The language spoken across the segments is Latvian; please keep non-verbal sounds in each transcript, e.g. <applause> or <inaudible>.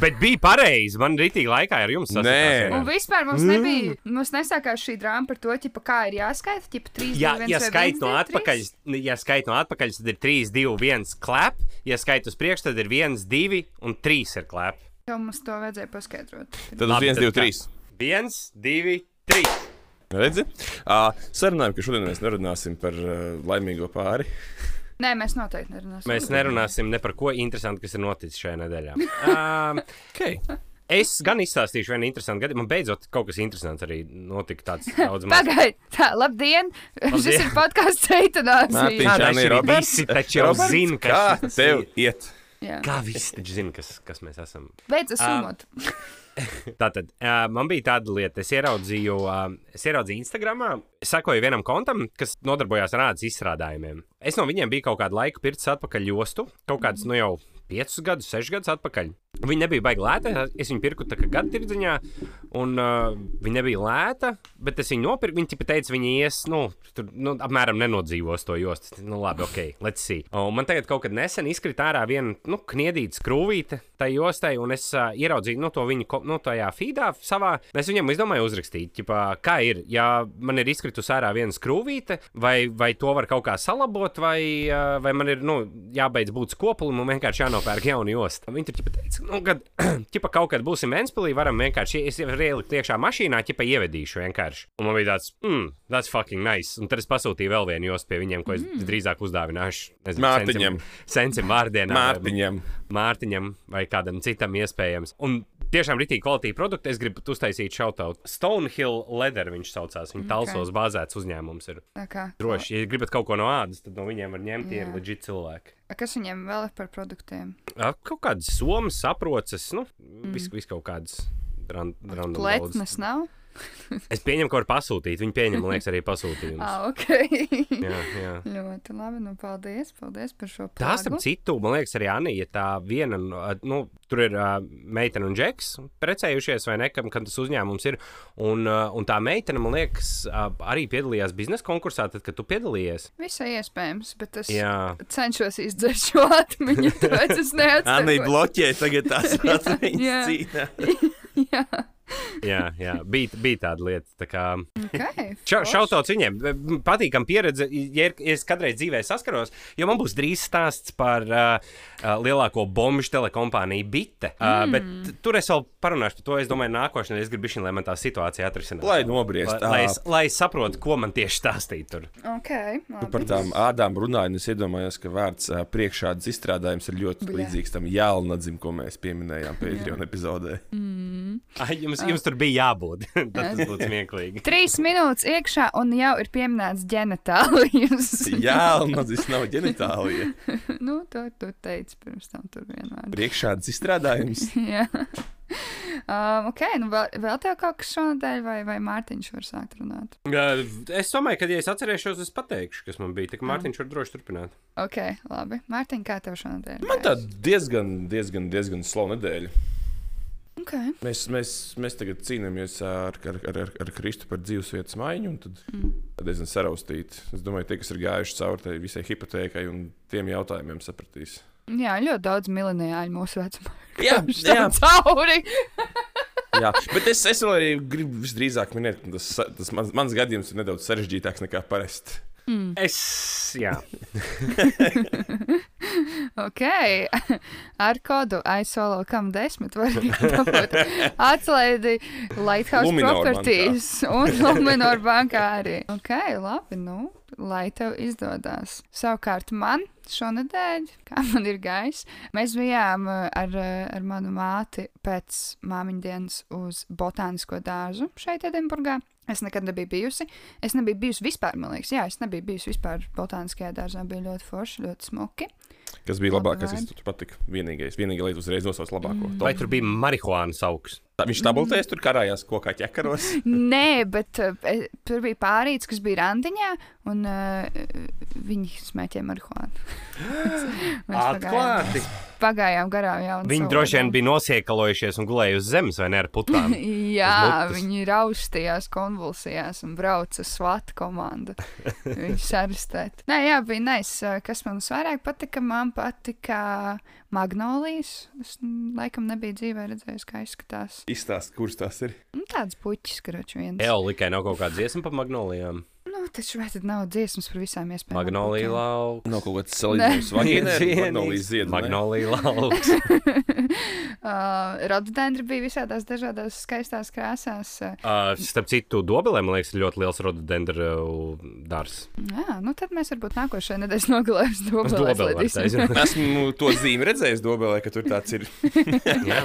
Bet bija pareizi. Man rītīgi laikā ar jums Nē. sasprāstījās. Un vispār mums nebija, mums nesākās šī drāma par to, ķipa, kā ir jāskaita, ķipa 3, Ja, 2, 1 ja skait no 1, 2, atpakaļ, ja skait no atpakaļ, tad ir 3, 2, 1 klep. Ja skait uz priekšu, tad ir 1, 2 un 3 ir klep. Jau mums to vajadzēja paskaidrot. Tad uz Labi, 1, tad 2, 3. 1, 2, 3. Redzi? Uh, sarunājam, ka šodien mēs nerunāsim par uh, laimīgo pāri. Nē, mēs noteikti nerunāsim. Mēs nerunāsim ne par ko interesantu, kas ir noticis šajā nedēļā. <laughs> Um, Okay. es gan izstāstīšu vienu interesantu gadījumu. Man beidzot kaut kas interesants arī notika. Tāds <laughs> daudz maz. Pagaidiet, tā, labdien! Šis ir podkāsts. Mārtiņš, Kādā Anī, šī Roberts? visi taču jau zina, kas tev ir. iet. Jā. Kā visi taču zina, kas, kas mēs esam. Beidzas sumot. Tātad uh, man bija tāda lieta, es ieraudzīju, uh, es ieraudzīju Instagram, sekoju vienam kontam, kas nodarbojās ar ādas izstrādājumiem. Es no viņiem biju kaut kādu laiku pircis atpakaļ jostu, kaut kādus, nu jau piecus gadus, sešus gadus atpakaļ. Viņa nebija baigta lēta. Es viņu pirku gada tirdziņā, un uh, viņa nebija lēta, bet es viņu nopirku. Viņa teica, viņa ies, nu, tur, nu, apmēram nenodzīvos to jostu. Nu, labi, ok, let's see. Un man tagad kaut kad nesen izkrita ārā viena, nu, kniedīta skrūvīte tai jostai, un es uh, ieraudzīju, nu, to viņu, nu, tajā feedā savā. Es viņam izdomāju uzrakstīt, ķipā, kā ir, ja man ir izkritusi ārā viena skrūvīte, vai, vai to var kaut kā salabot, vai, uh, vai man ir, nu, jābeidz būt skopulim un vienkārši jānopērk jauna josta. Viņi tur teica, nu, kad, <clears throat> ķipa, kaut kad būsim Ventspilī, varam vienkārši, es jau ielikt iekšā mašīnā, ķipa ievedīšu vienkārši. Un man bija tāds, mm, that's fucking nice. Un tad es pasūtīju vēl vienu jostu pie viņiem, ko es mm. drīzāk uzdāvināšu. nezinu, Mārtiņam. Sencim, sencim vārdienā. vai- Mārtiņam. Mārtiņam vai kādam citam iespējams. Un tiešām rītīgi kvalitīvi produkti. Es gribu uztaisīt šautautu. Stonehill Leather viņš saucās. Viņa talsos bāzēts uzņēmums ir. Tā kā. Droši, ja gribat kaut ko no ādas, tad no viņiem var ņemt, tie ir Jā. leģit cilvēki. A, Kas viņiem vēl ir par produktiem? Kaut kādas somas, saproces, nu, mm. vis, vis kaut kādas ran- random daudz. Pletnes nav? <laughs> Es pieņemu, ka var pasūtīt. Viņi pieņem, man liekas, arī pasūtījumus. Ah, ok. Jā, jā. <laughs> Ļoti labi. Nu, paldies, paldies par šo Tā starp plāgu. citu, man liekas, arī Anija, tā viena, no- nu, tur ir uh, meitene un džeks, precējušies vai ne, kam, kam tas uzņēmums ir. Un, uh, un tā meitene, man liekas, uh, arī piedalījās biznesa konkursā, tad, kad tu piedalījies. Visai iespējams, bet es Jā. cenšos izdzert šo atmiņu, tāpēc es <laughs> neatceros. bloķē tagad tās Jā. atmiņas cīnā. Jā, <laughs> Jā, jā bija, bija tāda lieta. Tā kā, ok. <laughs> Šau, forši. šautauts viņiem. Patīkam pieredze, ja, es kādreiz dzīvē saskaros, jo man būs drīz stāsts par uh, uh, lielāko bombuļu telekompāniju Bite. Uh, mm. Bet tur es vēl parunāšu par to. Es domāju, nākošais es gribu, lai man tā situācija atrisinās. Lai nobriest. Lai, lai, es, lai es saprotu, ko man tieši stāstīt tur. Ok, labi. Par tām ādām runājot, es iedomājos, ka vārds ā, priekšādas izstrādājums ir ļoti Bļa. līdzīgs tam jēlnadzim, ko mēs pieminējām Patreon epizodē. Ai, jums, jums tur bija jābūt. <laughs> Tad tas būtu smieklīgi. Trīs minūtes iekšā, un jau ir pieminēts ģenitālijas. <laughs> Jēlnadzis nav ģenitālija. <laughs> nu, to tu teici pirms tam tur vienmēr. Priekšādas izstrādājums. Jā. Um, ok, nu vēl, vēl tev kaut kas šonadēļ, vai, vai Mārtiņš var sākt runāt? Es domāju, ka, ja es atcerēšos, es pateikšu, kas man bija. Tā kā Mārtiņš var droši turpināt. Ok, labi. Mārtiņ, kā tev šonadēļ? Man tā diezgan, diezgan, diezgan slava nedēļa. Ok. Mēs, mēs, mēs tagad cīnāmies ar, ar, ar, ar, ar Kristu par dzīvesvietas maiņu, un tad mm. diezgan saraustīti. Es domāju, tie, kas ir gājuši cauri tai visai hipotēkai un tiem jautājumiem, sapratīs. Jā, ļoti daudz mileniāļu mūsu vecumā. Jā, Jā, cauri. <laughs> jā. bet es, es arī gribu visdrīzāk minēt, ka tas, tas mans, mans gadījums ir nedaudz sarežģītāks nekā parasti. Es, jā. <laughs> Ok, ar kodu aizsolo kam desmit var <laughs> dabūt atlaidi Lighthouse Luminor Properties un <laughs> Luminor bankā arī. Ok, labi, nu, lai tev izdodas. Savukārt man šonadēļ, kā man ir gājis, mēs bijām uh, ar, uh, ar manu māti pēc māmiņa dienas uz botānisko dārzu šeit Edinburgā. Es nekad nebiju bijusi. Es nebiju bijusi vispār, man liekas, jā, es nebiju bijusi vispār botāniskajā dārzā. Bija ļoti forši, ļoti smuki. Kas bija labākais, kas tur patika? Vienīgais, vienīgā lieta uzreiz nosauc labāko. Vai tur bija marihuānas augs? Tā viņš tabultēs, tur karājās kokā ķekaros. <laughs> Nē, bet uh, tur bija pārīts, kas bija randiņā, un uh, viņi smēķēja marihuānu. <gasps> Mēs pagājām- Atklāti. Pagājām garām jau. un Viņi droši vien bija nosiekalojušies un gulēja uz zemes vai ne ar putām. <laughs> Jā, viņi raustījās, konvulsijās un brauca svata komanda. <laughs> Viņš arestēt. Nē, jā, bija nais. Kas man vairāk patika? Man patika magnolijas. Es mm, laikam nebiju dzīvē redzējis, kā izskatās. Izstāst, kurš tas ir. Nu, tāds puķis, karoči viens. Eolikai nav kaut kāda dziesma par magnolijām. Nu, taču vai tad nav dziesmas par visām iespējām? Magnolija lauks. Nav kaut kāds salīdzinājums. <laughs> Ziedu. ne? Magnolija <laughs> lauks. <laughs> uh, Rododendri bija visādās dažādās skaistās krāsās. Uh, Uh, starp citu, dobelē, man liekas, ir ļoti liels rododendra dārzs. jā, nu tad mēs varbūt nākošajā nedēļas nogalē uz taisīt. Esmu to zīmi redzējis Dobelē, ka tur tāds ir. Jā.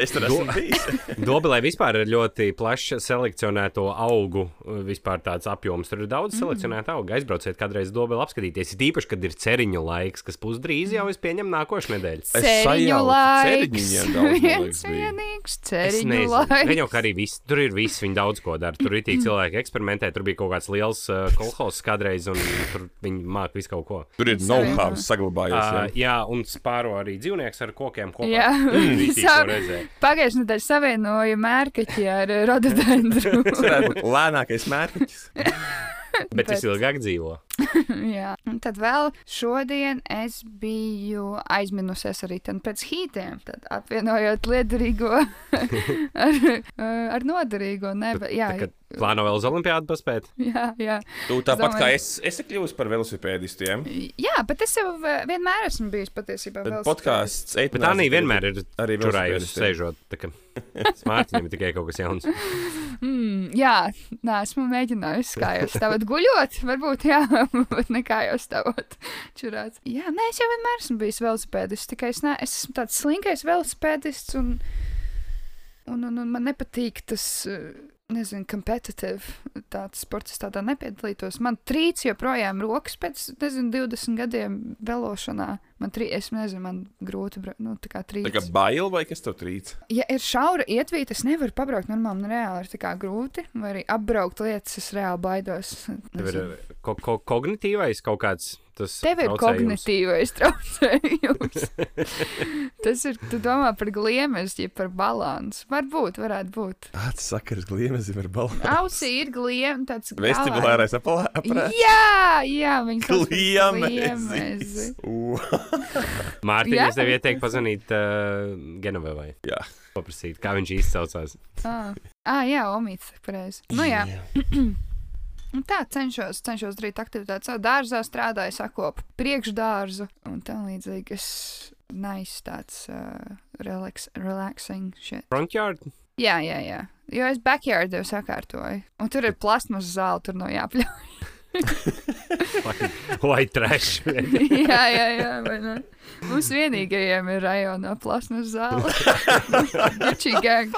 Es tur esmu bijis. Dobelē vispār ir ļoti plašs selekcionēto augu uh, vispār tāds apjoms. Tur ir daudz selekcionētu augu. Aizbrauciet kādreiz Dobeli apskatīties. Ir īpaši, kad ir ceriņu laiks, kas būs drīz jau, es pieņemu, nākošais nedēļa. Es Ceriņu laiks. Viens vienīgs ceriņu laiks. kā arī viss. Tur ir viss, viņi daudz ko dara. Tur ir tīgi cilvēki eksperimentē, tur bija kaut kāds liels uh, kolhos kādreiz, un tur viņi māca visu kaut ko. Tur ir know-how saglabājies. Uh, jā. jā, un spāro arī dzīvnieks ar kokiem kopā. Jā. <laughs> Redzēja. Pagājušajā nedēļā savienoja mērkaķi ar rododendru. Tas <laughs> varētu būt lēnākais mērķis. <laughs> <laughs> Bet es Bet- ilgāk dzīvo. <laughs> Jā, un tad vēl šodien es biju aizminusies arī ten pēc hītiem. Tad apvienojot liederīgo <laughs> ar, ar noderīgo. Ne, bet, jā, Tā, kad plāno vēl uz olimpiādu paspēt. jā, jā. Tu tāpat domāju- kā es, es esmu kļuvusi par velosipēdistiem. jā, bet es jau vienmēr esmu bijis patiesībā. Velosipēdists. podkāsts Bet tā nī vienmēr ir Arī velosipēdistiem. sēžot. tā kā Smārtiņam ir tikai kaut kas jauns. Mm, jā, nē, esmu mēģinājusi kā jau stāvot guļot. Varbūt, jā, <laughs> bet ne kā jau stāvot čurāts. Jā, nē, es jau vienmēr esmu bijis velosipēdists. Tikai es, ne, es esmu tāds slinkais velosipēdists un, un, un, un man nepatīk tas. eh, Nezinu, kompetitīvi tāds sports, tādā nepiedalītos. Man trīc joprojām rokas pēc, nezinu, 20 gadiem velošanā. Man trīc, es nezinu, man grūti, nu, tā kā trīc. Tā kā bail vai kas tev trīc? Ja ir šaura ietvīta, es nevaru pabraukt normāli. Man reāli ir tā kā grūti. Vai arī apbraukt lietas, es reāli baidos. Tev ir eh, ko, ko, kognitīvais kaut kāds. Tas Tev ir kognitīvais <laughs> traucējums. <laughs> Tas ir, tu domā par gliemežu, ja par balansu. Varbūt, varētu būt. Tāds sakars gliemezim ar balvu. Ausī ir gliemežs, tāds Vestibulārais aparāts. Jā, jā, par Gliemezis. gliemezi. Mārtiņ, Jā. es tev ieteiktu pazvanīt uh, Genovevai. Jā. Paprasīt, kā viņš izsaucās. Ah, ah, jā, Omīts, pareizi. Nu jā. <clears throat> Un tā cenšos, cenšos darīt aktivitātes. Savā dārzā strādāju, sakopu priekšdārzu un tā līdzīgi. Es nice tāds uh, relax, relaxing shit. Frontyard? Jā, jā, jā. Jo es backyard jau sakārtoju. Un tur ir plasmas zāle, tur nav jāpļauj. <laughs> Vai trash? <laughs> jā, jā, jā, vai ne? Mums vienīgajiem ir rajonā plasmas zāle. <laughs> Gucci gang.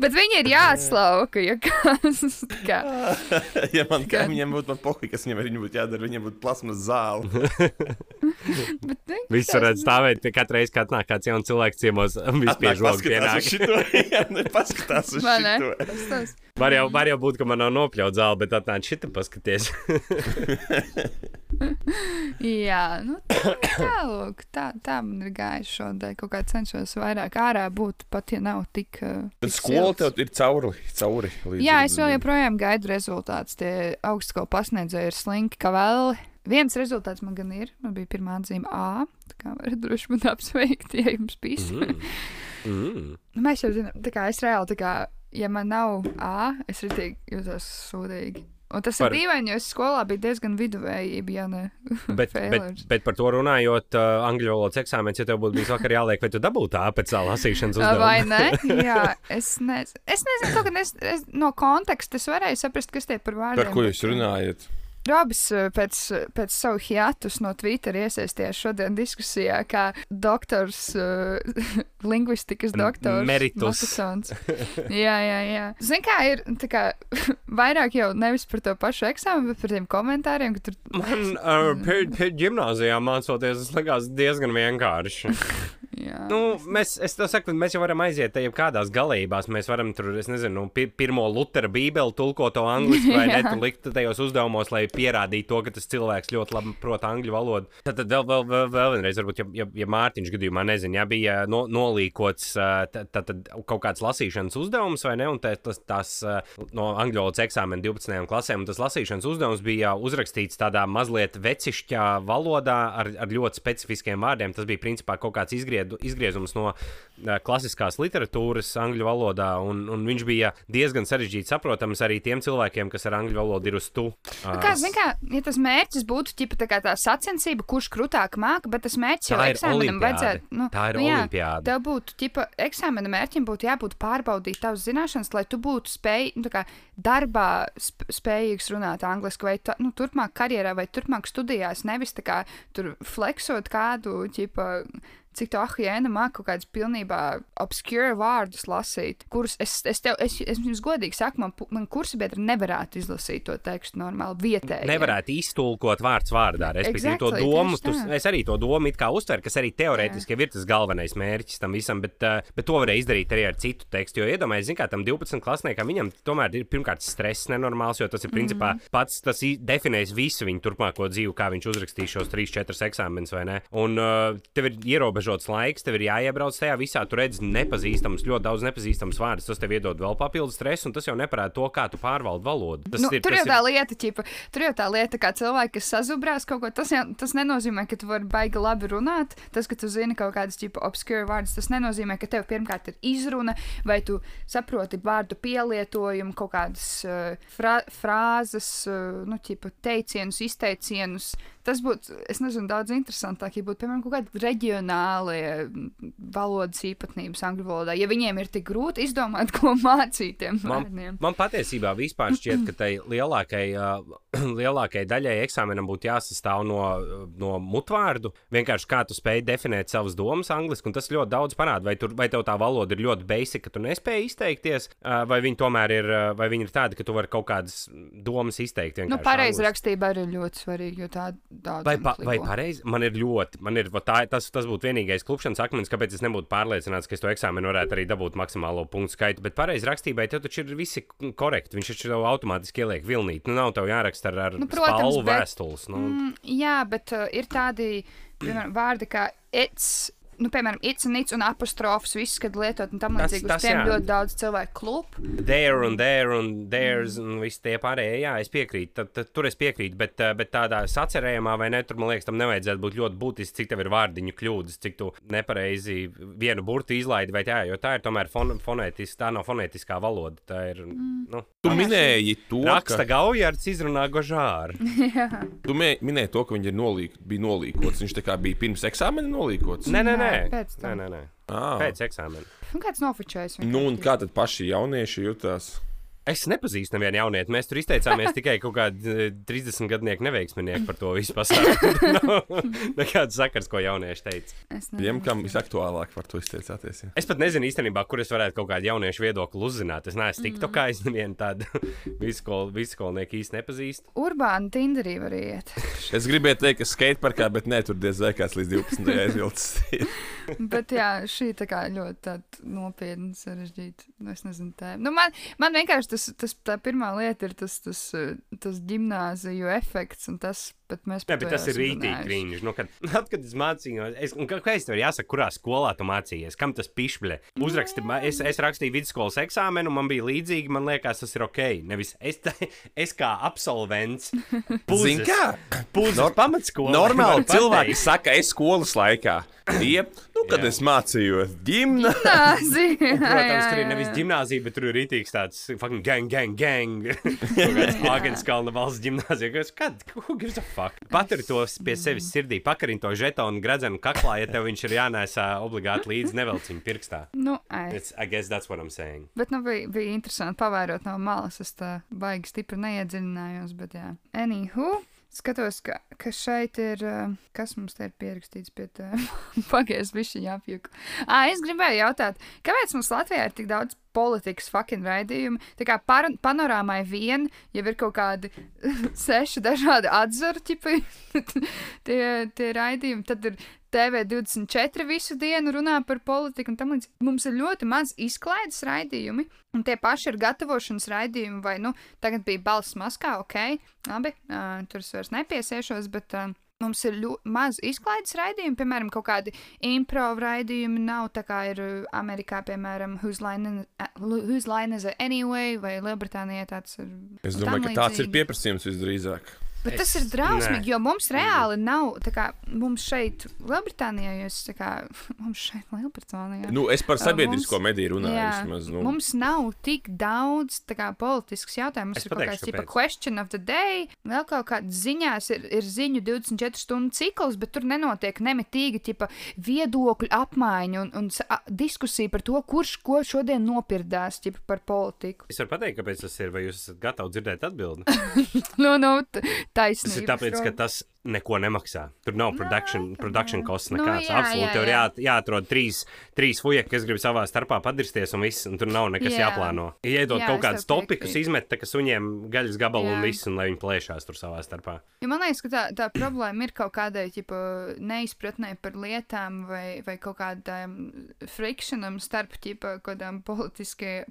Bet viņi ir jāatslauka, ja kas. tā Kā. <laughs> ja man kaimiņiem būtu pohi, kas ar viņu būtu jādara, viņam būtu plasmas zāle. <laughs> <laughs> Viss varētu stāvēt pie katra reize, kad nāk kāds jauns cilvēks ciemos, vispiež logu pienāk. šito. <laughs> Jā, ne, paskatās uz. Tas tas. Var jau, var jau būt, ka man nav nopļauts zāle, bet atnāc šita paskaties. <laughs> Jā, nu, tā, tā, lūk, tā, tā man ir gājuši šodien. Kaut kā cenšos vairāk ārā būt, pat ja nav tik. Uh, Tad skola tev ir cauri. cauri līdz Jā, es vēl joprojām gaidu rezultātus. Tie augstskolu pasniedzēji ir slinki, kā vēl. Viens rezultāts man gan ir. Man bija pirmā atzīme A. Tā kā varat droši man apsveikt, ja jums bija. Mm. Mm. <laughs> Nu, Mēs jau zinām, tā kā es reāli, tā kā, ja man nav A, es ritīgi jūtos sūdīgi. Un tas Par- ir dīvaini, jo es skolā biju diezgan viduvējība, ja ne. <laughs> Bet, bet, bet par to runājot, uh, angļu valodas eksāmenis, ja tev būtu bijis vakar jāliek, vai tu dabūtu tā pēc tā lasīšanas Ā, Vai uzdevuma? ne? <laughs> Jā, es, ne, es nezinu, kaut kā es, es, no konteksta es varēju saprast, kas tie par vārdiem. Par ko jūs bet, runājat? Robs eh, pēc, pēc savu hiatus no Twitter iesaistījās šodien diskusijā, kā doktors, uh, <laughs> lingvistikas doktors. Meritus. Matisons. <laughs> jā, jā, jā. Zini, kā ir tā kā, <laughs> vairāk jau nevis par to pašu eksāmenu, bet par tiem komentāriem, ka tur Man uh, pēc gimnāzijā mācoties, tas likās diezgan vienkārši. Jā. Nu, mēs, es to saku, mēs jau varam aiziet te jebkādās galībās. Mēs varam tur, es nezinu, pi pirmo Lutera bībeli tulkot to angliski, vai <laughs> ne? Jā. Tu likt tajos uzdevumos, lai pierādītu to, ka tas cilvēks ļoti labi prot angļu valodu. Tad, tad vēl, vēl, vēl, vēl vienreiz, varbūt, ja, ja, ja Mārtiņš gadījumā, nezinu, ja bija no, nolīkots tad, tad, kaut kāds lasīšanas uzdevums, vai ne? Un te, tas, tas no angļu valodas eksāmena 12. klasēm, un tas lasīšanas uzdevums bija uzrakstīts tādā mazliet vecišķā valodā ar, ar ļoti specifiskiem vārdiem. Tas bija principā kaut kāds izgriedu, izgriezums no klasiskās literatūras angļu valodā, un, un viņš bija diezgan sarežģīti saprotams arī tiem cilvēkiem, kas ar angļu valodu ir uz tu. Nu, Kā, zin, kā, ja tas mērķis būtu ķipa, tā, tā sacensība, kurš krūtāk māca, bet tas mērķis jau Tā ir eksāmenam vajadzētu. Nu, Tā ir nu, jā, olimpiāde. Tev būtu, ķipa, eksāmena mērķim būtu jābūt pārbaudīt tavas zināšanas, lai tu būtu spēj, nu, tā kā darbā sp spējīgs runāt angliski, vai ta, nu, turpmāk karjerā, vai turpmāk studijās, nevis tā kā tur fleksot kādu, ķipa, cik tu ahiena māki kaut kādus pilnībā obscure vārdus lasīt, kurus es, es tev, es, es jums godīgi saku, man, man kursa biedri nevarētu izlasīt to tekstu normāli vietēji. Nevarētu iztulkot vārds vārdā. Respektīvi, Exactly, to domu, tu, tā. es arī to domu it kā uztveru, kas arī teorētiski jau ir tas galvenais mērķis tam visam, bet, uh, bet to varēja izdarīt arī ar citu tekstu. Jo iedomājieties, kā tam 12 klasniekam, viņam tomēr ir pirmkārt stress nenormāls, jo tas ir principā Mhm. pats tas definēs visu viņu turpmāko dzīvi, kā viņš uzrakstīs šos 3-4 eksāmenus vai ne. Un uh, tev ir ierobežots laiks, tev ir jāiebrauc tajā visā, tu redz nepazīstams, ļoti daudz nepazīstams vārdus, tas tev iedod vēl papildus stresu, un tas jau neparāda to, kā tu pārvaldi valodu. Tas Nu, ir, tur jau tā lieta, ķipa, tur jau tā lieta, kā cilvēki, kas sazubrās kaut ko, tas, jau, tas nenozīmē, ka tu vari baigi labi runāt. Tas, ka tu zini kaut kādas ķipa, obscure vārdus, tas nenozīmē, ka tev pirmkārt ir izruna, vai tu saproti vārdu pielietojumu, kaut kādas uh, fra frāzes, uh, nu, ķipa, teicienus, izteicienus. Tas būtu, es nezinu, daudz interesantāk, ja būtu, piemēram, kaut kādi reģionālie mm, valodas īpatnības angļu valodā. Ja viņiem ir tik grūti izdomāt, <laughs> ko mācīt tiem Man, vārdiem. man patiesībā vispār šķiet, ka tai lielākai, uh, <clears throat> lielākai daļai eksāmenam būtu jāsastāv no, no mutvārdu. Vienkārši kā tu spēj definēt savas domas angliski, un tas ļoti daudz parāda. Vai, tur, vai tev tā valoda ir ļoti basic, ka tu nespēji izteikties, uh, vai viņi tomēr ir, uh, vai viņi ir tādi, ka tu vari kaut kādas domas izteikt. Nu, pareizi rakstība arī ir ļoti svarīga, jo tā daudz. Vai, pa, vai pareizi? Man ir ļoti, man ir, tā, tas, tas būtu vienīgais klupšanas akmens, kāpēc es nebūtu pārliecināts, ka es to eksāmenu varētu arī dabūt maksimālo punktu skaitu. Bet pareizi rakstībai tev taču ir visi korekti. Viņš taču tev automātiski ieliek vilnīt. Nu, nav tev jāraksta ar, ar Nu, protams, spalvu bet- vēstules. Nu, Mm, jā, bet uh, ir tādi piemēram, vārdi kā it's. Nu, piemēram, it's un it's un apostrofs, viss, kad lietot un tam līdzīgi. Uz tiem jā. ļoti daudz cilvēku klūp. There un there un there's un viss tie pārējie. Jā, es piekrītu. Tad, tad, tur es piekrītu. Bet, eh, bet tādā sacerējumā, vai ne, tur man liekas, tam nevajadzētu būt ļoti būtiski, cik tev ir vārdiņu kļūdas, cik tu nepareizi vienu burtu izlaidi. Vai tā, jo tā ir tomēr fon, fonētiska, tā nav fonētiskā valoda. Tā ir. Nu, Tu minēji to, Raksta ka, Gaujards izrunā gožāru. <laughs> tu minēji to, ka viņš ir nolīk, bija nolīkots. Viņš tā kā bija pirms eksāmena nolīkots. Nē, nē, nē. Nē, pēc nē, tam. nē, nē. Ah. Pēc eksāmena. Un kāds nofočējas? Nu, un kā tad paši jaunieši jutās? Es nepazīstu nevienu jaunieti. Mēs tur izteicāmies tikai kaut kādi eh, 30 gadnieki neveiksminieki par to visu pasākumu. <laughs> Nav nekāds sakars, ko jaunieši teica. Es Tiem, kam visaktuālāk par to izteicāties. Ja? Es pat nezinu īstenībā, kur es varētu kaut kādu jauniešu viedokli uzzināt. Es neesmu tik tokā, es nevienu tādu vidusskolnieku īsti nepazīstu. Urbāna Tinderī var iet. <laughs> Es gribēju teikt, ka skateparkā, bet nē, tur diez vai kāds līdz 12. aizvilcis. <laughs> Bet jā, šī tā kā ļoti nopietna, sarežģīta. Nu, Es nezinu, tā. Nu, man, man vienkārši tas, tas, tā pirmā lieta ir tas, tas, tas gimnāziju efekts, un tas, bet mēs par bet to tas ir rītīgi grīņš. Nu, kad, tad, <laughs> kad es mācījos, es, un kā, kā es tev jāsaka, kurā skolā tu mācījies, kam tas pišķi? Uzraksti, ma- es, es rakstīju vidusskolas eksāmenu, man bija līdzīgi, man liekas, tas ir ok. Nevis es, tā, <laughs> es kā absolvents, <laughs> puzes, kā? puzes Nor- pamatskolā. Normāli cilvēki saka, es skolas laikā. Tie, nu, kad Jā. es mācījos Un, Protams, tur ir nevis gimnāzija, bet tur ir rītīgs tāds fucking gang, gang, gang. Kāds Agenskalna valsts gimnāzija. Kas, kad? Who gives a fuck? Paturi to pie sevis sirdī, pakarini to žetonu gradzenu kaklā, ja tev viņš ir jānēsā obligāti līdzi nevelciņu pirkstā. Nu. It's, I guess that's what I'm saying. Bet nu, bija, bija interesanti pavērot no malas. Es tā baigi stipri neiedziļinājos. Bet, jā, anywho. Skatos, ka, ka šeit ir. uh, Kas mums te ir pierakstīts pie tā? <laughs> Pagaidiet, ir jāpieku. Ah, es gribēju jautāt, kāpēc mums Latvijā ir tik daudz politikas fucking raidījumi. Tā kā par, panorāmai vien jau ir kaut kādi <laughs> seši dažādi atzari, tipi, <laughs> tie, tie raidījumi. Tad ir TV24 visu dienu runā par politiku un tam līdzīgi. Mums ir ļoti maz izklaides raidījumi, un tie paši ir gatavošanas raidījumi, vai, nu, tagad bija balss maskā, ok, labi, uh, tur es vairs nepiesiešos, bet. Uh, Mums ir ļoti maz izklaides raidījumu, piemēram, kaut kādi improv raidījumi. Nav tā kā ir Amerikā, piemēram, Whose Line, Whose line is Anyway, vai Lielbritānijā tāds ir. Es domāju, ka tāds ir pieprasījums visdrīzāk. Bet es, tas ir drausmīgi, nē. jo mums reāli nav, kā mums šeit, Lielbritānijā, jūs tā kā <laughs> mums šeit, Lielbritānijā. Nu, es par sabiedrisko mums, mediju runāju. Jā, vismaz, nu. Mums nav tik daudz kā, politisks jautājums. Mums es ir pateikšu, kaut kāds tipa question of the day, vēl kaut kādas ziņās ir, ir ziņu 24 stundu cikls, bet tur nenotiek nemitīgi tipa viedokļu apmaiņa un, un a, diskusija par to, kurš ko šodien nopirdās tipa, par politiku. Es varu pateikt, kāpēc tas ir, vai jūs esat gatavi dzirdēt atbildi? <laughs> no, no, taisnība. Tas ir tāpēc, ka tas neko nemaksā. Tur nav production, no, production costs nu, nekāds. No, jā, Absolūti, jā, tev ir jā, jāatrod trīs, trīs fujeki, kas grib savā starpā padirsties, un viss, un tur nav nekas jā. jāplāno. Iedod jā, kaut kādus topikus, izmet, tā, kas suņiem gaļas gabalu jā. un viss, un lai viņi plēšās tur savā starpā. Ja man liekas, ka tā, tā problēma ir kaut kādai ķipa, neizpratnē par lietām vai, vai kaut kādām frikšanam starp ķipa, kādām politiski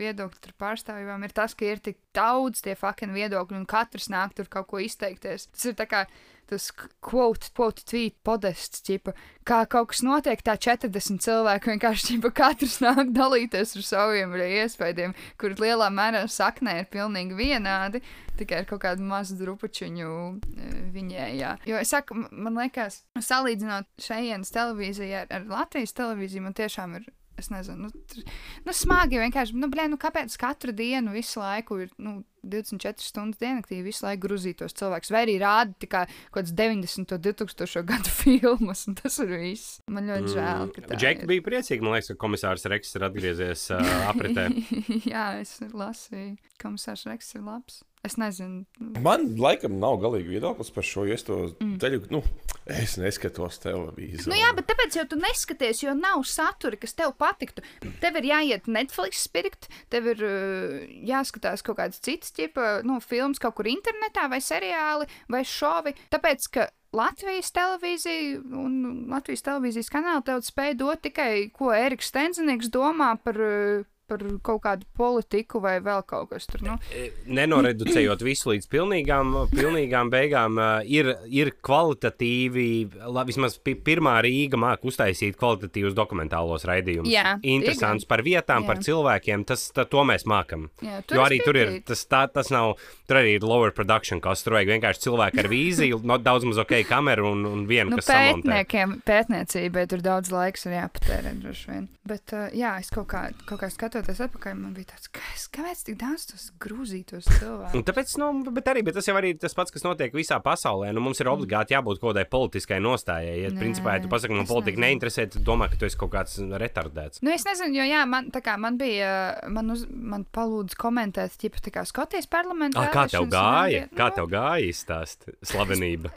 viedokļu pārstāvjiem. Ir tas, ka ir tik daudz tie fucking viedokļi, un katrs nāk tur kaut ko izteikties. Tas ir tā kā tas quote, quote, tweet podests, ķipa, kā kaut kas notiek, tā 40 cilvēki vienkārši ķipa, katrs nāk dalīties ar saviem iespējām, kur lielā mērā saknē ir pilnīgi vienādi, tikai ar kaut kādu mazu drupačiņu e, viņējā. Jo es saku, man liekas, salīdzinot šejienes televīziju ar, ar Latvijas televīziju, man tiešām ir Es nezinu, nu, nu smagi vienkārši. Nu, blē, nu, kāpēc katru dienu visu laiku ir nu, 24 stundas diennaktī visu laiku grūzītos cilvēks, vai arī rāda tikai kaut kāds 90. un 2000. gadu filmas, un tas ir viss. Man ļoti mm. žēl, tā Džeki bija priecīgi, man liekas, ka komisārs Reks ir atgriezies uh, apritē. <laughs> Jā, es lasīju. Komisārs Reks ir labs. Es nezinu. Man laikam nav galīgi viedoklis par šo. Es to mm. daļu, nu, es neskatos televīziju. Nu jā, bet tāpēc jau tu neskaties, jo nav satura, kas tev patiktu. Tev ir jāiet Netflix pirkt, tev ir uh, jāskatās kaut kāds cits tipa, nu, filmas kaut kur internetā vai seriāli vai šovi. Tāpēc, ka Latvijas televīzija un Latvijas televīzijas kanāli tev spēj dot tikai, ko Eriks Stenzinieks domā par uh, par kaut kādu politiku vai vēl kaut kas tur. Nu. E, nenoreducējot visu līdz pilnīgām, pilnīgām beigām, e, ir, ir kvalitatīvi, la, vismaz pirmā Rīga māca uztaisīt kvalitatīvus dokumentālos raidījumus. Jā, Interesants par vietām, jā. par cilvēkiem, tas, tā, to mēs mākam. Jā, jo arī tur ir, tas, tā, tas nav, tur arī ir lower production cost, tur vajag vienkārši cilvēku ar vīziju, no, daudz maz ok kameru un, un vienu, nu, kas pētniekiem, pētniecībai tur daudz laiks ir jāpatērē droši vien. Bet, uh, jā, es kaut kā, kaut kā skatos skatoties atpakaļ, man bija tāds, kas, kāpēc tik daudz tos grūzītos cilvēkus? Tāpēc, nu, bet arī bet tas jau arī tas pats, kas notiek visā pasaulē. Nu, mums ir mm. obligāti jābūt kaut kādai politiskai nostājai. Ja, Nē, principā, ja tu pasaki, man politika nezinu. neinteresē, tad domā, ka tu esi kaut kāds retardēts. Nu, es nezinu, jo, jā, man, kā, man bija, man, uz, man palūdz komentēt, ķipa, tā kā Skotijas parlamentā. Ah, kā tev gāja? Kā nu, tev gāja izstāst slavenība?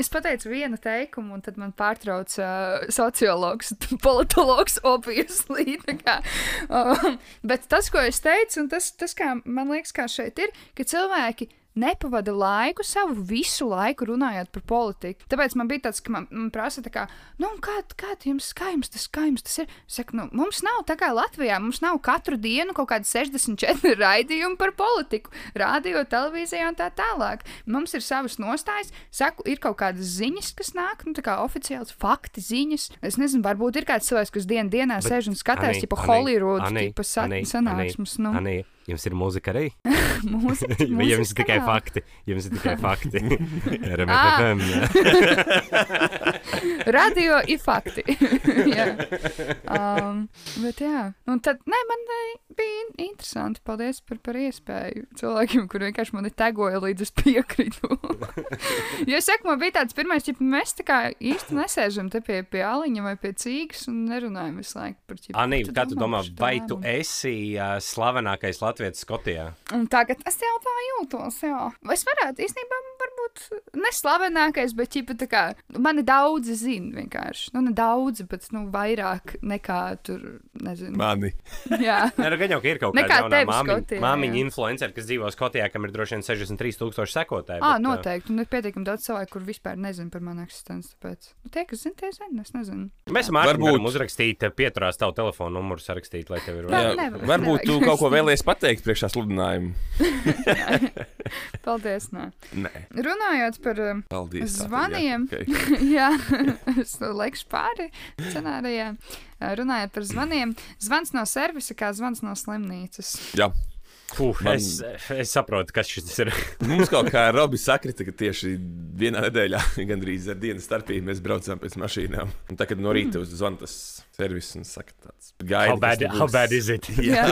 es <laughs> pateicu vienu teikumu, un tad man pārtrauc uh, sociologs, <laughs> politologs, obviously. Kā, uh, Bet tas, ko es teicu, un tas, tas kā man liekas, kā šeit ir, ka cilvēki nepavada laiku, savu visu laiku runājot par politiku. Tāpēc man bija tāds, ka man, man prasa, kā, nu, kā, kā jums, kā jums tas, kā jums tas ir? Saku, nu, mums nav tā kā Latvijā, mums nav katru dienu kaut kādi 64 <laughs> raidījumi par politiku, radio, televīzijā un tā tālāk. Mums ir savas nostājas, saku, ir kaut kādas ziņas, kas nāk, nu, tā kā oficiāls fakti ziņas. Es nezinu, varbūt ir kāds cilvēks, kas dienu dienā Bet, sēž un skatās, ja pa Hollywoodu, tipa sanāksmes. Nu. Anī. Jums ir mūzika arī? <laughs> mūzika, <laughs> Vai jums ir tikai kanāla. fakti? Jums ir tikai fakti. <laughs> RMFM. Radio ir fakti. jā. Um, bet jā, un tad, nē, man bija interesanti. Paldies par, par iespēju cilvēkiem, kur vienkārši mani tegoja līdz es piekritu. jo es saku, man bija tāds pirmais, ja mēs tā kā īsti nesēžam te pie, pie aliņa vai pie cīgas un nerunājam visu laiku par ķipu. Anī, kā tu domā, vai tu esi uh, slavenākais Latvijas? Latviešu Skotijā. Un tagad es jau tā jūtos, jā. Es varētu īstenībā būt neslavenākais, bet ķipa tā kā mani daudzi zina vienkārši. Nu, ne daudzi, bet nu vairāk nekā tur nezinu. Mani. <laughs> Jā, Nē, nu, gan jau ka ir kaut kāda jaunā māmiņa, māmiņa influencer, kas dzīvo Skotijā, kam ir droši vien 63,000 sekotāji. ah, bet, noteikti. Un ir pietiekami daudz cilvēku, kur vispār nezina par manu eksistenci. Tāpēc nu, tie, kas zina, tie zina. Es nezinu. Mēs varam Varbūt- Varbūt... uzrakstīt, eh, pieturās tavu telefonu numuru, sarakstīt, lai tev ir nevar- varbūt tu kaut ko <laughs> vēlējies pateikt priekšā sludinājumu. Paldies. Nē. Nē, Runājot par um, paldies. tātad, jā, Zvaniem. ok. <laughs> Jā, <laughs> es lieku pāri scenārijā. Runājot par zvaniem, zvans no servisa kā zvans no slimnīcas. Jā. Puh, Man- es, es saprotu, kas šis ir. <laughs> Mums kaut kā Robis sakrita, ka tieši vienā nedēļā, <laughs> gandrīz ar dienas starpību, mēs braucām pēc mašīnām. Un tā, kad no rīta uz zvanu tas servis un saka, tāds gaidi. How bad, how bad is it? <laughs> Jā.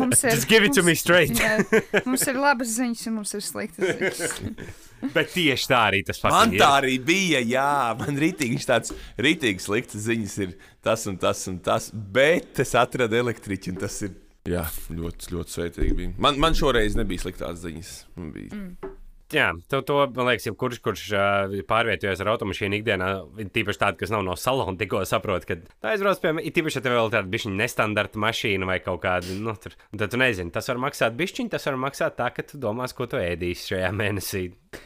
Mums ir, Just give it to me straight. Jā, mums ir labas ziņas, un mums ir sliktas ziņas. Bet tieši tā arī tas pats. Man tā arī bija, jā, man rītīgi tāds rītīgi slikts ziņas ir tas un tas un tas, bet es atradu elektriķi un tas ir. Jā, ļoti, ļoti svētīgi bija. Man, man šoreiz nebija sliktās ziņas. Man bija. Mm. Jā, to, to man liekas, jebkurš, kurš uh, pārvietojas ar automašīnu ikdienā, tīpaši tādu, kas nav no salona, tikko saprot, ka tā aizbrauc pie manis, tīpaši, ja tev vēl tāda bišķiņa nestandarta mašīna vai kaut kāda, nu, tur, tad tu nezini, tas var maksāt bišķiņu, tas var maksāt tā, ka tu domās, ko tu ēdīsi šajā mēnesī.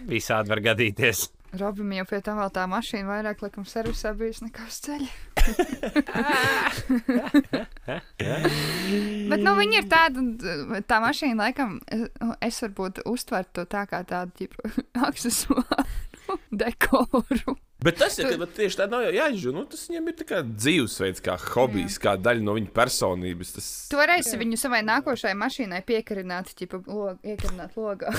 Visādi var gadīties. Robim jau pie tam vēl tā mašīna vairāk, laikam, servisā bijusi nekā uz ceļa. <laughs> Bet, nu, viņi ir tāda, tā mašīna, laikam, es varbūt uztvertu to tā kā tādu, <laughs> aksesuāru, dekoru. Bet tas ir bet tieši tā, nav jau jāizžūna. Nu, tas viņam ir kā dzīvesveids, kā hobijs, kā daļa no viņa personības. Tas... Tu varēsi viņu savai nākošajai mašīnai piekarināt, tipa, log, iekarināt logā. <laughs>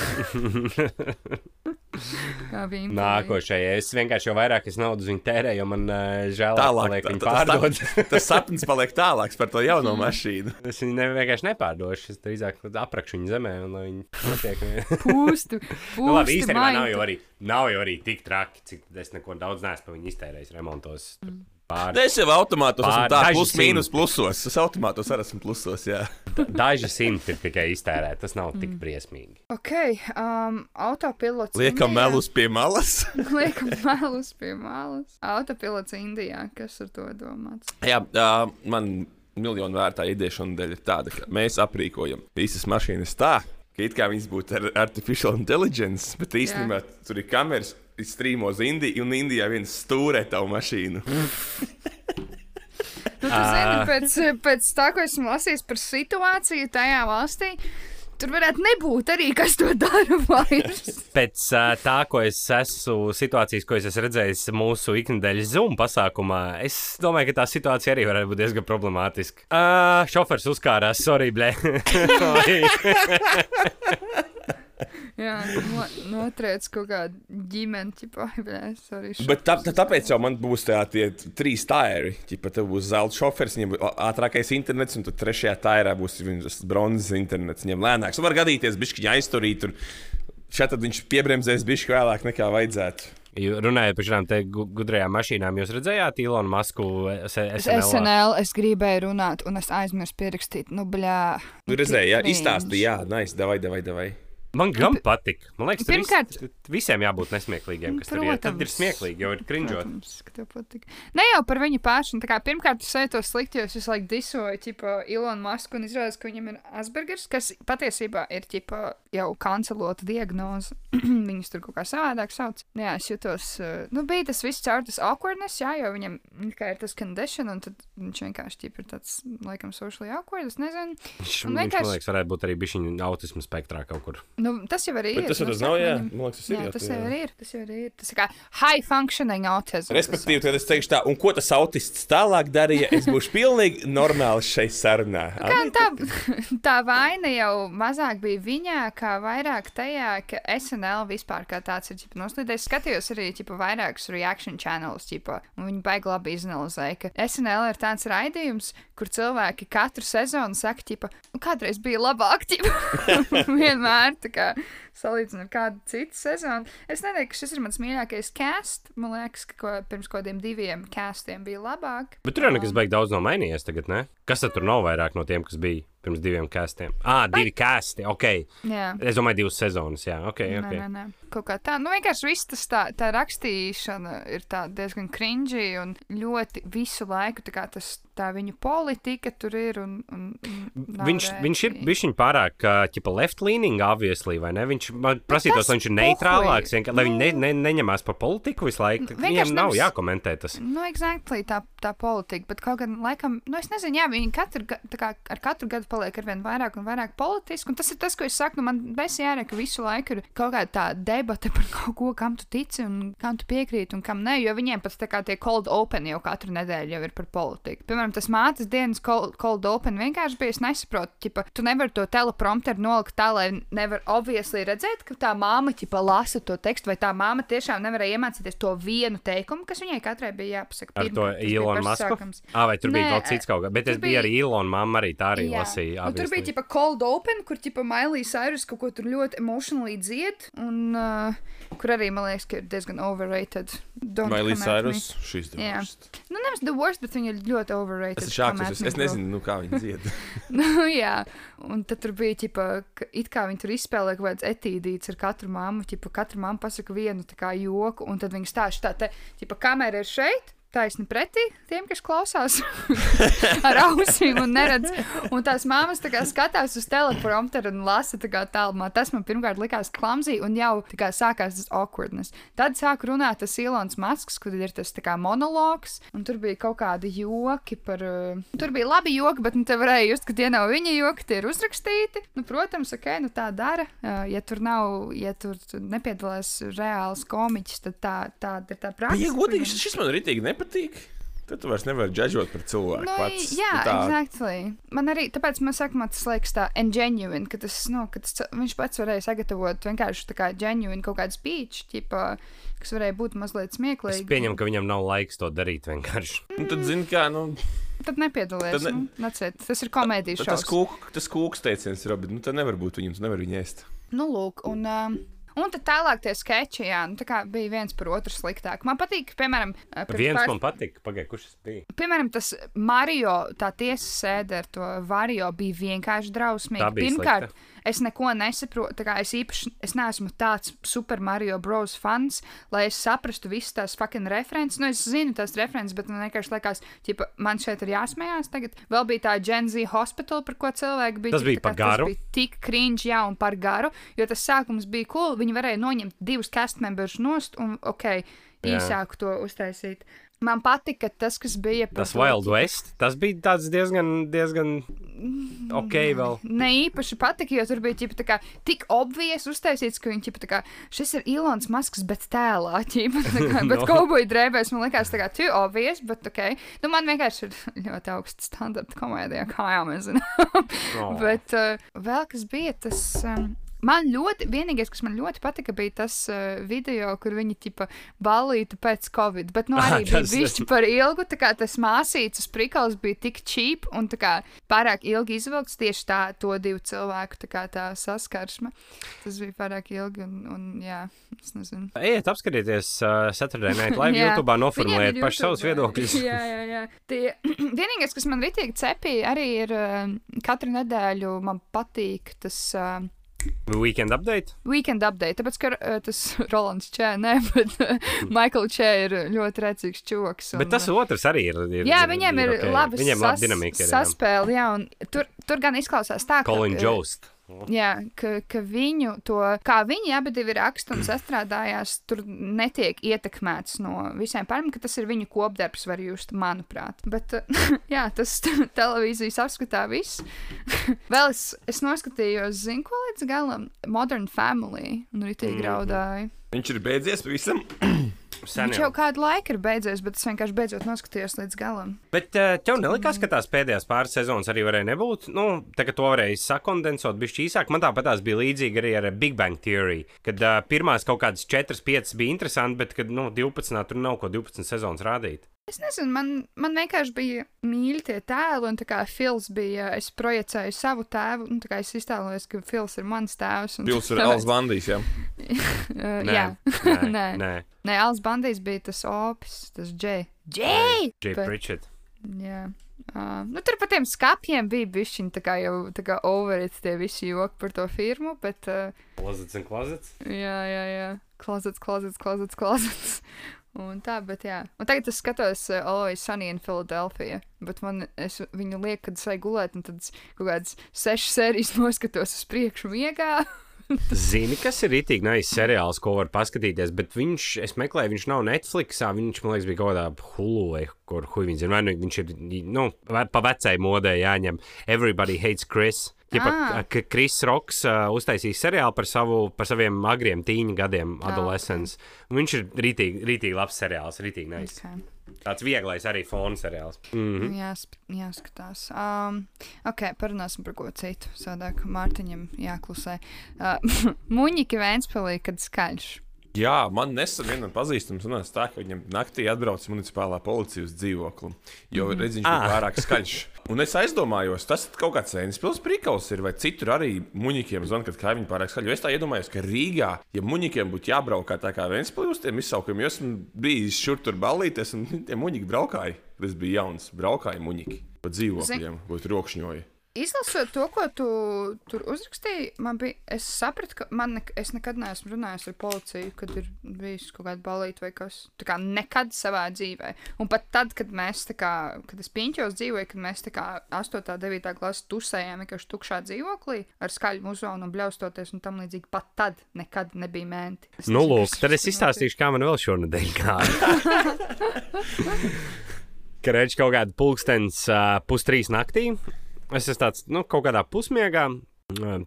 Viņa. Nākošais, es vienkārši jau vairāk es naudu uz viņu tērēju, jo man uh, žēl, Tālāk, paliek tā, viņu tā, tas, <laughs> sapnis paliek tālāks par to jauno mašīnu. Es viņu ne, vienkārši nepārdošu. Es drīzāk aprakšu viņu zemē, un lai viņi notiek. Pūstu, nu, labi, pūstu, īstenībā nav jau arī, nav jau arī tik traki, cik es neko daudz neesmu par viņu iztērējis remontos. Mm. Pār, Es jau automātos esmu Pār tā, daži plus mīnus plusos. Es automātos arī esmu plusos, jā. <laughs> daži simti ir tikai iztērēti. Tas nav Mm. tik briesmīgi. Ok, um, autopilots. Liekam Indijā. melus pie malas. <laughs> <laughs> Liekam melus pie malas. Autopilots Indijā. Kas ar to domāts? jā, uh, man miljonu vērtā ideja šonadēļ ir tāda, ka mēs aprīkojam visas mašīnas tā, ka it kā viņas būtu ar artificial intelligence, bet īstenībā tur ir kameras, strīmo uz Indiju, un Indijā viens stūrē tavu mašīnu. Nu, tu zini, pēc, pēc tā, ko esmu lasījis par situāciju tajā valstī, tur varētu nebūt arī kas to dara <laughs> vairs. Pēc uh, tā, ko es esmu, situācijas, ko es esmu redzējis mūsu ikdienas Zoom pasākumā, es domāju, ka tā situācija arī varētu būt diezgan problemātiska. Uh, šofers uzkārās, sorry, blē. <laughs> <laughs> <laughs> Jā, no, notriec kaut kādu ģimeni, tipā, blēs, arī šo. Bet tā, tā, tāpēc jau man būs tā, tie trīs tāri. Ja tev būs zelta šofers, viņam būs ātrākais internets, un tad trešajā tārā būs viņas bronzas internets. Viņam lēnāks. Var gadīties, ka viņa aizturīt. Šeit tad viņš piebremzēs bišķi vēlāk nekā vajadzētu. Runājot par gu- gudrajām mašīnām, jūs redzējāt Ilonu Masku SNL? SNL es gribēju runāt, un es aizmirsu pierakstīt, nu, bļā. Tur redzēji, jā, cringe. izstāstīja, jā, nice, davai, davai, davai. Man gan patīk. Man liekas, tur Pirmkārt- vis, visiem jābūt nesmieklīgiem, ir. Tad ir Protams. smieklīgi, jo ir krinžot. Protams. Ne jau par viņu pašu. nu, pirmkārt, es jūtos slikti, jo es visu laiku disoju ķipa, Ilonu Masku un izrādās, ka viņam ir Aspergers, kas patiesībā ir ķipa, jau kancelota diagnoze. <clears throat> Viņus tur kaut kā savādāk sauc. Jā, es jūtos, uh, nu, bija tas viss caur tas awkwardness, jā, jo viņam kā ir tas condition, un tad viņš vienkārši ķipa, ir tāds, laikam, socially awkward, es nezinu. Viņš, Un viņš vienkārši- man liekas, varētu būt arī bišķiņu autismu spektrā kaut kur. Nu, tas jau arī Bet ir. tas jau nu, tas nav, jā. viņam- Man liekas, tas ir. Jā, jā, tas jā. jau arī ir. Tas jau arī ir. Tas ir kā high functioning autism. Respektīvi, tad es teikšu tā, un ko tas autists tālāk darīja, es būšu pilnīgi normāls šeit sarunā. Kā tā, <laughs> tā vaina jau mazāk bija viņā, kā vairāk tajā, ka SNL vispār kā tāds ir. Ģipa, noslīdējis. Es skatījos arī ģipa, vairākus reaction channels, ģipa, un viņi baigi labi izanalizēja, ka SNL ir tāds raidījums, kur cilvēki katru sezonu saka, ģipa, "Nu, kādreiz bija labāk, ģipa. <laughs> vienmēr tā kā salīdzinot ar kādu citu sezonu. Es neteiktu, ka šis ir mans mīļākais cast. Man liekas, ka ko, pirms kaut kādiem diviem castiem bija labāk. Bet tur jau nekas beigas daudz nav mainījies tagad, ne? Kas tad tur nav vairāk no tiem, kas bija? Pirms diviem kastiem. Ah, divi kasti, ok. Jā. Es domāju, divas sezonas, jā, ok. Nē, okay. nē, nē. Kaut kā tā, nu vienkārši viss tas tā, tā rakstīšana ir tā diezgan cringy un ļoti visu laiku tā tas, tā viņu politika tur ir un, un, un Viņš, viņš ir bijis pārāk, uh, ķipa, left-leaning, obviously, vai ne? Viņš man prasītos, tas lai viņš ir neitrālāks, vienkār, lai viņi ne, Nu. ne, neņemās par politiku visu laiku. Vienkārši Viņiem nav nevis- jākomentē tas. Nu, exactly, tā, tā politika, bet kaut gan laikam, nu, es nezinu, jā, viņi katru, kā ar katru gadu paliek ar vien vairāk un vairāk politiski, un tas ir tas, ko es saku, nu, man besi jārē, ka visu laiku ir kaut kāda tā debata par kaut ko, kam tu tici un kam tu piekrīti un kam nē, jo viņiem pat tā kā tie cold open jau katru nedēļu jau ir par politiku. Piemēram, tas mātes dienas cold, cold open vienkārši bija, es nesaprotu, ķipa, tu nevari to teleprompteru nolikt tā, lai nevar obviously redzēt, ka tā māma, ķipa, lasa to tekstu, vai tā māma tiešām nevarēja iemācīties to vienu teikumu, kas viņai katrai bija jāpasaka. Ar to pirmkārt. Tas bija Ilonu Masku? Ah, vai tur bija Nē, vēl cits kaut kas, bet es biju bija- arī Ilona mamma arī tā arī Jā. Lasīju. Un tur bija tipa cold open, kur tipa Mailija Cyrus kaut ko tur ļoti emotionally dzied, un uh, kur arī man liekas, ka ir diezgan overrated. Me. Cyrus? Šis ir. Jā. Nu, nevis the worst, bet viņa ir ļoti overrated. Es at es, es nezinu, nu, kā viņi dzied. <laughs> nu, jā, un tad tur bija, ķipa, ka it kā viņi tur izspēlē kaut kāds etīdīts ar katru māmu, ķipa, katra mamma pasaka vienu tā kā joku, un tad viņi stāsta tā, te, ķipa, kamera ir šeit. Taisni pretī tiem, kas klausās <laughs> ar ausīm un neredz. Un tās māmas tā skatās uz teleprompteru un lasa tā tālumā. Tas man pirmkārt likās klamzī un jau tā kā sākās tas awkwardness. Tad sāk runāt tas Ilons Masks, kur ir tas tā kā monologs, un tur bija kaut kādi joki par. Uh, tur bija labi joki, bet nu, te varēja just, ka tie nav viņa joki, tie ir uzrakstīti. Nu, protams, ok, nu tā dara. Uh, ja tur nav, ja tur nepiedalās reāls komiķis, tad tā, tāda ir tā praksa. ja godīgi, šis, man rītīgi nepatīk. Tad tu vairs nevari džudžot par cilvēku. Nu, pats. jā, Tu tā, exactly. Man arī tāpēc man saka, man tas liekas tā ingenuine, ka tas, nu, ka tas, viņš pats varēja sagatavot vienkārši tā kā genuine kaut kādu speech, ķipa, kas varēja būt mazliet Es smieklīgi. pieņemu, ka viņam nav laiks to darīt vienkārši. nu, tad, zini, kā, nu, Tad nepiedalies. Tad ne- Nu, that's it. tas ir komēdijas tad tas, šovs. kūk, tas kūks teiciens bet nu, tad nevar būt viņam, tu nevari viņu ēst. Nu, lūk, un, um, un tad tālāk tie skeči, jā, nu, tā kā bija viens par otru sliktāk. Man patīk, piemēram, pirms Viens pāris- man patika, pagaidi, kurš tas bija. Piemēram, tas Mario, tā tiesas sēde ar to Vario bija vienkārši drausmīgi. Pirmkārt, slikta. Es neko nesaprotu. Es īpaši es neesmu tāds Super Mario Bros. fans, lai es saprastu visas tās fucking references. Nu, es zinu tās references, bet man vienkārši liekas, ka man šeit ir jāsmējās. Tagad vēl bija tā Gen Z hospital, par ko cilvēki bija. Tas bija par garu? Tas bija tik cringe, jā, un par garu, jo tas sākums bija cool. Viņi varēja noņemt divus cast members nost un, ok, Jā. īsāk to uztaisīt. Man patika tas, kas bija par Tas Wild ķipa, West, tas bija tāds diezgan, diezgan ok vēl. Ne īpaši patika, jo tur bija ķipa, tā kā, tik obvies uztaisīts, ka viņš ir kā šis ir Ilons Masks, bet tēlā ķipa, tā kā, <laughs> bet No. no. kauboja drēbēs man likās tā kā too obvious, bet ok. Nu, man vienkārši ir ļoti augsts standarta komēdijā, kā jau mēs zinām. Oh. <laughs> bet uh, vēl kas bija tas. Um, Man ļoti, vienīgais, kas man ļoti patika, bija tas uh, video, kur viņi tipa balītu pēc covid. Bet, nu, arī bija višķi par ilgu. Tā kā tas māsītas prikals bija tik cheap un tā kā pārāk ilgi izvilkts tieši tā, to divu cilvēku tā kā tā saskarsme. Tas bija pārāk ilgi un, un jā, es nezinu. Ejiet, apskatieties uh, Saturday Night Live. <laughs> YouTube, noformulējiet paši savus YouTube, viedokļus. <laughs> jā, jā, jā. Tie, <clears throat> vienīgais, kas man ritīgi cepīja, arī ir uh, katru nedēļu man patīk tas. Uh, Weekend update. Weekend update, tāpēc, ka uh, tas <laughs> Rolands Čē, ne, bet uh, Michael Čē ir ļoti redzīgs čoks. Bet tas otrs arī ir. ir Jā, viņiem ir, ir labi Viņiem labi dinamika. ir, jā. saspēle, jā, un tur, tur gan izklausās tā, ka. Colin uh, Jost. Jā, ka, ka viņu to, kā viņi abi divi raksta un <clears throat> sastrādājās, tur netiek ietekmēts no visiem pārējiem, ka tas ir viņu kopdarbs, var just, manuprāt. Bet, <laughs> jā, tas <laughs> televīzijas apskatā viss. <laughs> Vēl es, es noskatījos, zinu, ko līdz galam - Modern Family, un ritīgi Mhm. raudāju. Viņš ir beidzies pavisam. <clears throat> Sen jau. jau kādu laiku ir beidzies, bet es vienkārši beidzot noskatījos līdz galam. Bet uh, tev nelikās, ka tās pēdējās pāris sezonas arī varēja nebūt? Nu, tā kā to varēja sakondensot, bija īsāk. Man tāpat tās bija līdzīgi arī ar Big Bang Theory. Kad uh, pirmās kaut kādas 4, 5 bija interesanti, bet kad nu, 12. tur nav ko 12 sezonas rādīt. Es nezinu, man, man vienkārši bija mīļi tie tēli, un tā kā Fils bija, es projicēju savu tēvu, un tā kā es iztēlojos, ka Fils ir mans tēvs. un Pils ir tāpēc- Alans Bandīs, jā. <laughs> Uh, Nē, jā, nē, <laughs> nē. nē. Nē, Alans Bandīs bija tas opis, tas Džej. Džej! Jay Bet- Pritchett. Jā. Uh, nu, tur par tiem skāpiem bija bijuši tā kā jau tā kā overit tie visi joki par to firmu, bet uh, Closets un closets. jā, jā, jā. Closets, closets, closets, closets. Un tā, bet jā. Un tagad es skatos uh, Always Sunny in Philadelphia, bet man es viņu lieku, kad es eju gulēt, un tad kaut kādas sešas sērijas <laughs> noskatos uz priekšu miegā. <laughs> Zini, kas ir rītīgi nais seriāls, ko var paskatīties, bet viņš, es meklēju, viņš nav Netflixā, viņš, man liekas, bija kaut kādā Hulu vai kur hui viņš ir. Vai nu viņš ir, nu, pa vecai modē jāņem Everybody Hates Chris. Ja Ah. Kris Roks uh, uztaisīja seriālu par, savu, par saviem agriem tīņa gadiem, Ah, adolescents. Un Viņš ir rītīgi, rītīgi labs seriāls, rītīgi nais. Okay. Tāds vieglais arī fona seriāls. Mm. Jāsp, jāskatās. Um, ok, parunāsim par ko citu. Sādāk Mārtiņam jāklusē. Uh, <laughs> Muņķi Vēnspēlī, kad skaļš. Jā, man nesen vienam pazīstamam sanāca tā, ka viņam naktī atbrauc municipālā policija uz dzīvokli. Jo Mhm. redz, viņš bija Ah. pārāk skaļš. <laughs> Un es aizdomājos, tas kaut kāds Sēnes prikals ir, vai citur arī muņķiem zvanīt, kad kaimiņi pārāk skaļi. Jo es tā iedomājos, ka Rīgā, ja muņķiem būtu jābrauk kā tā kā Vēnspilī uz tiem izsaukumiem, jo esmu bijis šur tur ballīties, un tie muņķi braukāja. kad Es biju jauns, braukāja muņķi pa dzīvokļiem, būtu rokšņoji. Izlasot to, ko tu tur uzrakstīji, man bija. Es sapratu, ka man ne, es nekad neesmu runājis ar policiju, kad ir bijis kaut kāda balīta vai kas. Tā kā nekad savā dzīvē. Un pat tad, kad mēs, kā, kad es piņķos dzīvoju, kad mēs tā kā 8. un 9. klasē tusējām vienkārši tukšā dzīvoklī ar skaļu muzonu un bļaustoties un tam līdzīgi, pat tad nekad nebija menti. Es Nu, lūk, tad es izstāstīšu, kā man vēl šonadēļ gāja. <laughs> Kad redzu kaut kādu pulkstenis uh, pustrīs naktī, es esmu tāds, nu, kaut kādā pusmiegā.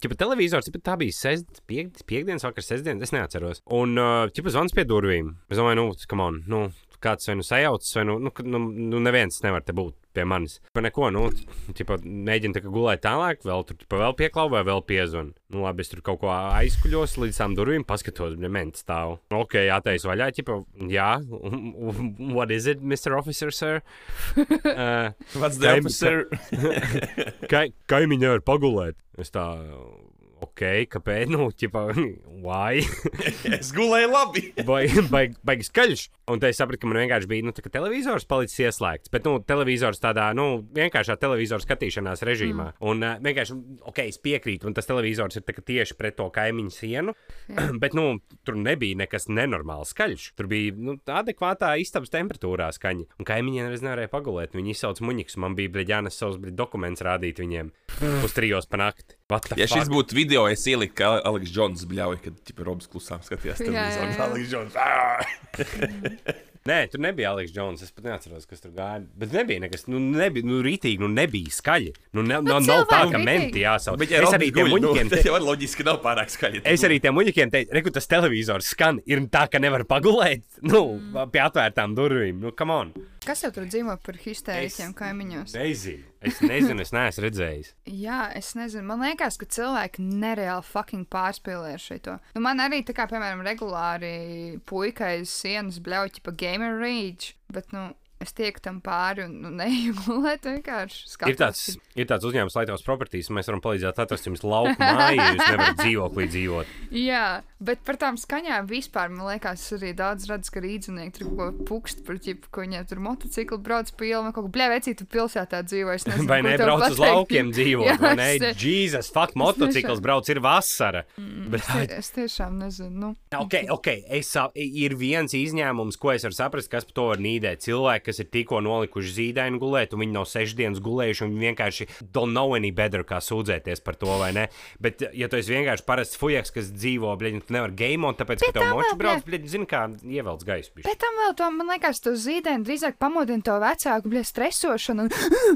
Čipa televizors, ķipa, tā bija sest, piek, piekdienas vakar, sestdienas, es neatceros. Un, ķipa, zvans pie durvīm. Es domāju, nu, come on, nu, kāds vai nu sajaucis, vai nu, nu, ka- nu, nu neviens nevar te būt pie manis. Pa neko, nu, ķipa, mēģinu tā kā gulēt tālāk, vēl tur, ķipa, vēl pieklau vai vēl piezvan. Nu, labi, es tur kaut ko aizkuļos līdz tām durvīm, paskatos, ja menti stāv. Ok, jātais vaļā, ķipa, jā, what is it, Mr. Officer, sir? Uh, <laughs> What's the officer? <laughs> Kai, kaimiņi var pagulēt. Es tā, ok, kāpēc? Nu, ķipa, <laughs> why? es gulēju labi. Baigi, baigi, baigi skaļš. Un te es sapratu, ka man vienkārši bija nu, tā televizors palicis ieslēgts. Bet, nu, televizors tādā, nu, vienkāršā televizora skatīšanās režīmā. Mm. Un uh, vienkārši, ok, es piekrītu, un tas televizors ir tieši pret to kaimiņu sienu. <clears throat> bet, nu, tur nebija nekas nenormāli skaļš. Tur bija, nu, adekvātā istabas temperatūrā skaņa. Un kaimiņiem neviens nevarēja pagulēt. Viņi izsauca muņiks, man bija brīdžānas savus dokumentus rādīt viņiem uz trijos pa nakti. Ja šis fuck? būtu video, es ieliku, ka Aleks Džons bļauj, kad tipa Robs klusām skatījās Jā, jā, televizorā. jā. Aleks Džons. <laughs> <laughs> Nē, tur nebija Aleks Džons. Es pat neatceros, kas tur gāja. Bet nebija nekas, nu, nebija, nu, rītīgi, nu, nebija skaļi. Nu, ne, nu, nav tā, ka menti jāsauc. Bet, ja es arī tiem nu, muļķiem. <laughs> jau ir loģiski, nav pārāk skaļi. Es arī tiem muļķiem teicu, reku, tas televizors skan, ir tā, ka nevar pagulēt, nu, pie atvērtām durvīm. Nu, come on. Kas jau tur dzīvo par histēriķiem kaimiņos? Nezinu. Es nezinu, es neesmu redzējis. <laughs> Jā, es nezinu. Man liekas, ka cilvēki nereāli fucking pārspīlē ar šo. Nu, man arī, kā, piemēram, regulāri puikai uz sienas bļauķi pa gamer rage, bet, nu, es tieku tam pāri un nu, neju gulēt. Ir tāds, ir tāds uzņēmums, Latvijas properties, mēs varam palīdzēt atrast jums lauku māju, jūs nevarat dzīvoklī dzīvot. Jā, bet par tām skaņām vispār, man liekas, arī daudz redzu, ka rīznieki tur kaut ko pukst par ķipu, ko viņiem tur motocikli brauc pa ielu, kaut ko, bļē, vecīt, tu pilsētā dzīvo, nezinu, Vai ko ne tev brauc uz laukiem dzīvot? Jā, vai ne? te- Jesus, fuck, motocikls brauc, ir vasara. Bet, Es, es tiešām nezinu. Nu. Ok, ok, es, ir viens izņēmums, ko es varu saprast, kas par to var nīdēt. Cilvēki, kas ir tikko nolikuši zīdaini gulēt, un viņi nav sešas dienas gulējuši, un viņi vienkārši don't know any better, kā sūdzēties par to, vai ne? Bet, ja tu esi vienkārši parasts fujaks, kas dzīvo, bļaļ, tu nevari gamot, tāpēc, ka Bet tev tā moči brauc, bļaļ, zini, kā ievelc gaisu. Bet tam vēl, to, man liekas, to zīdēnu drīzāk pamodina to vecāku, bļa, stresošanu.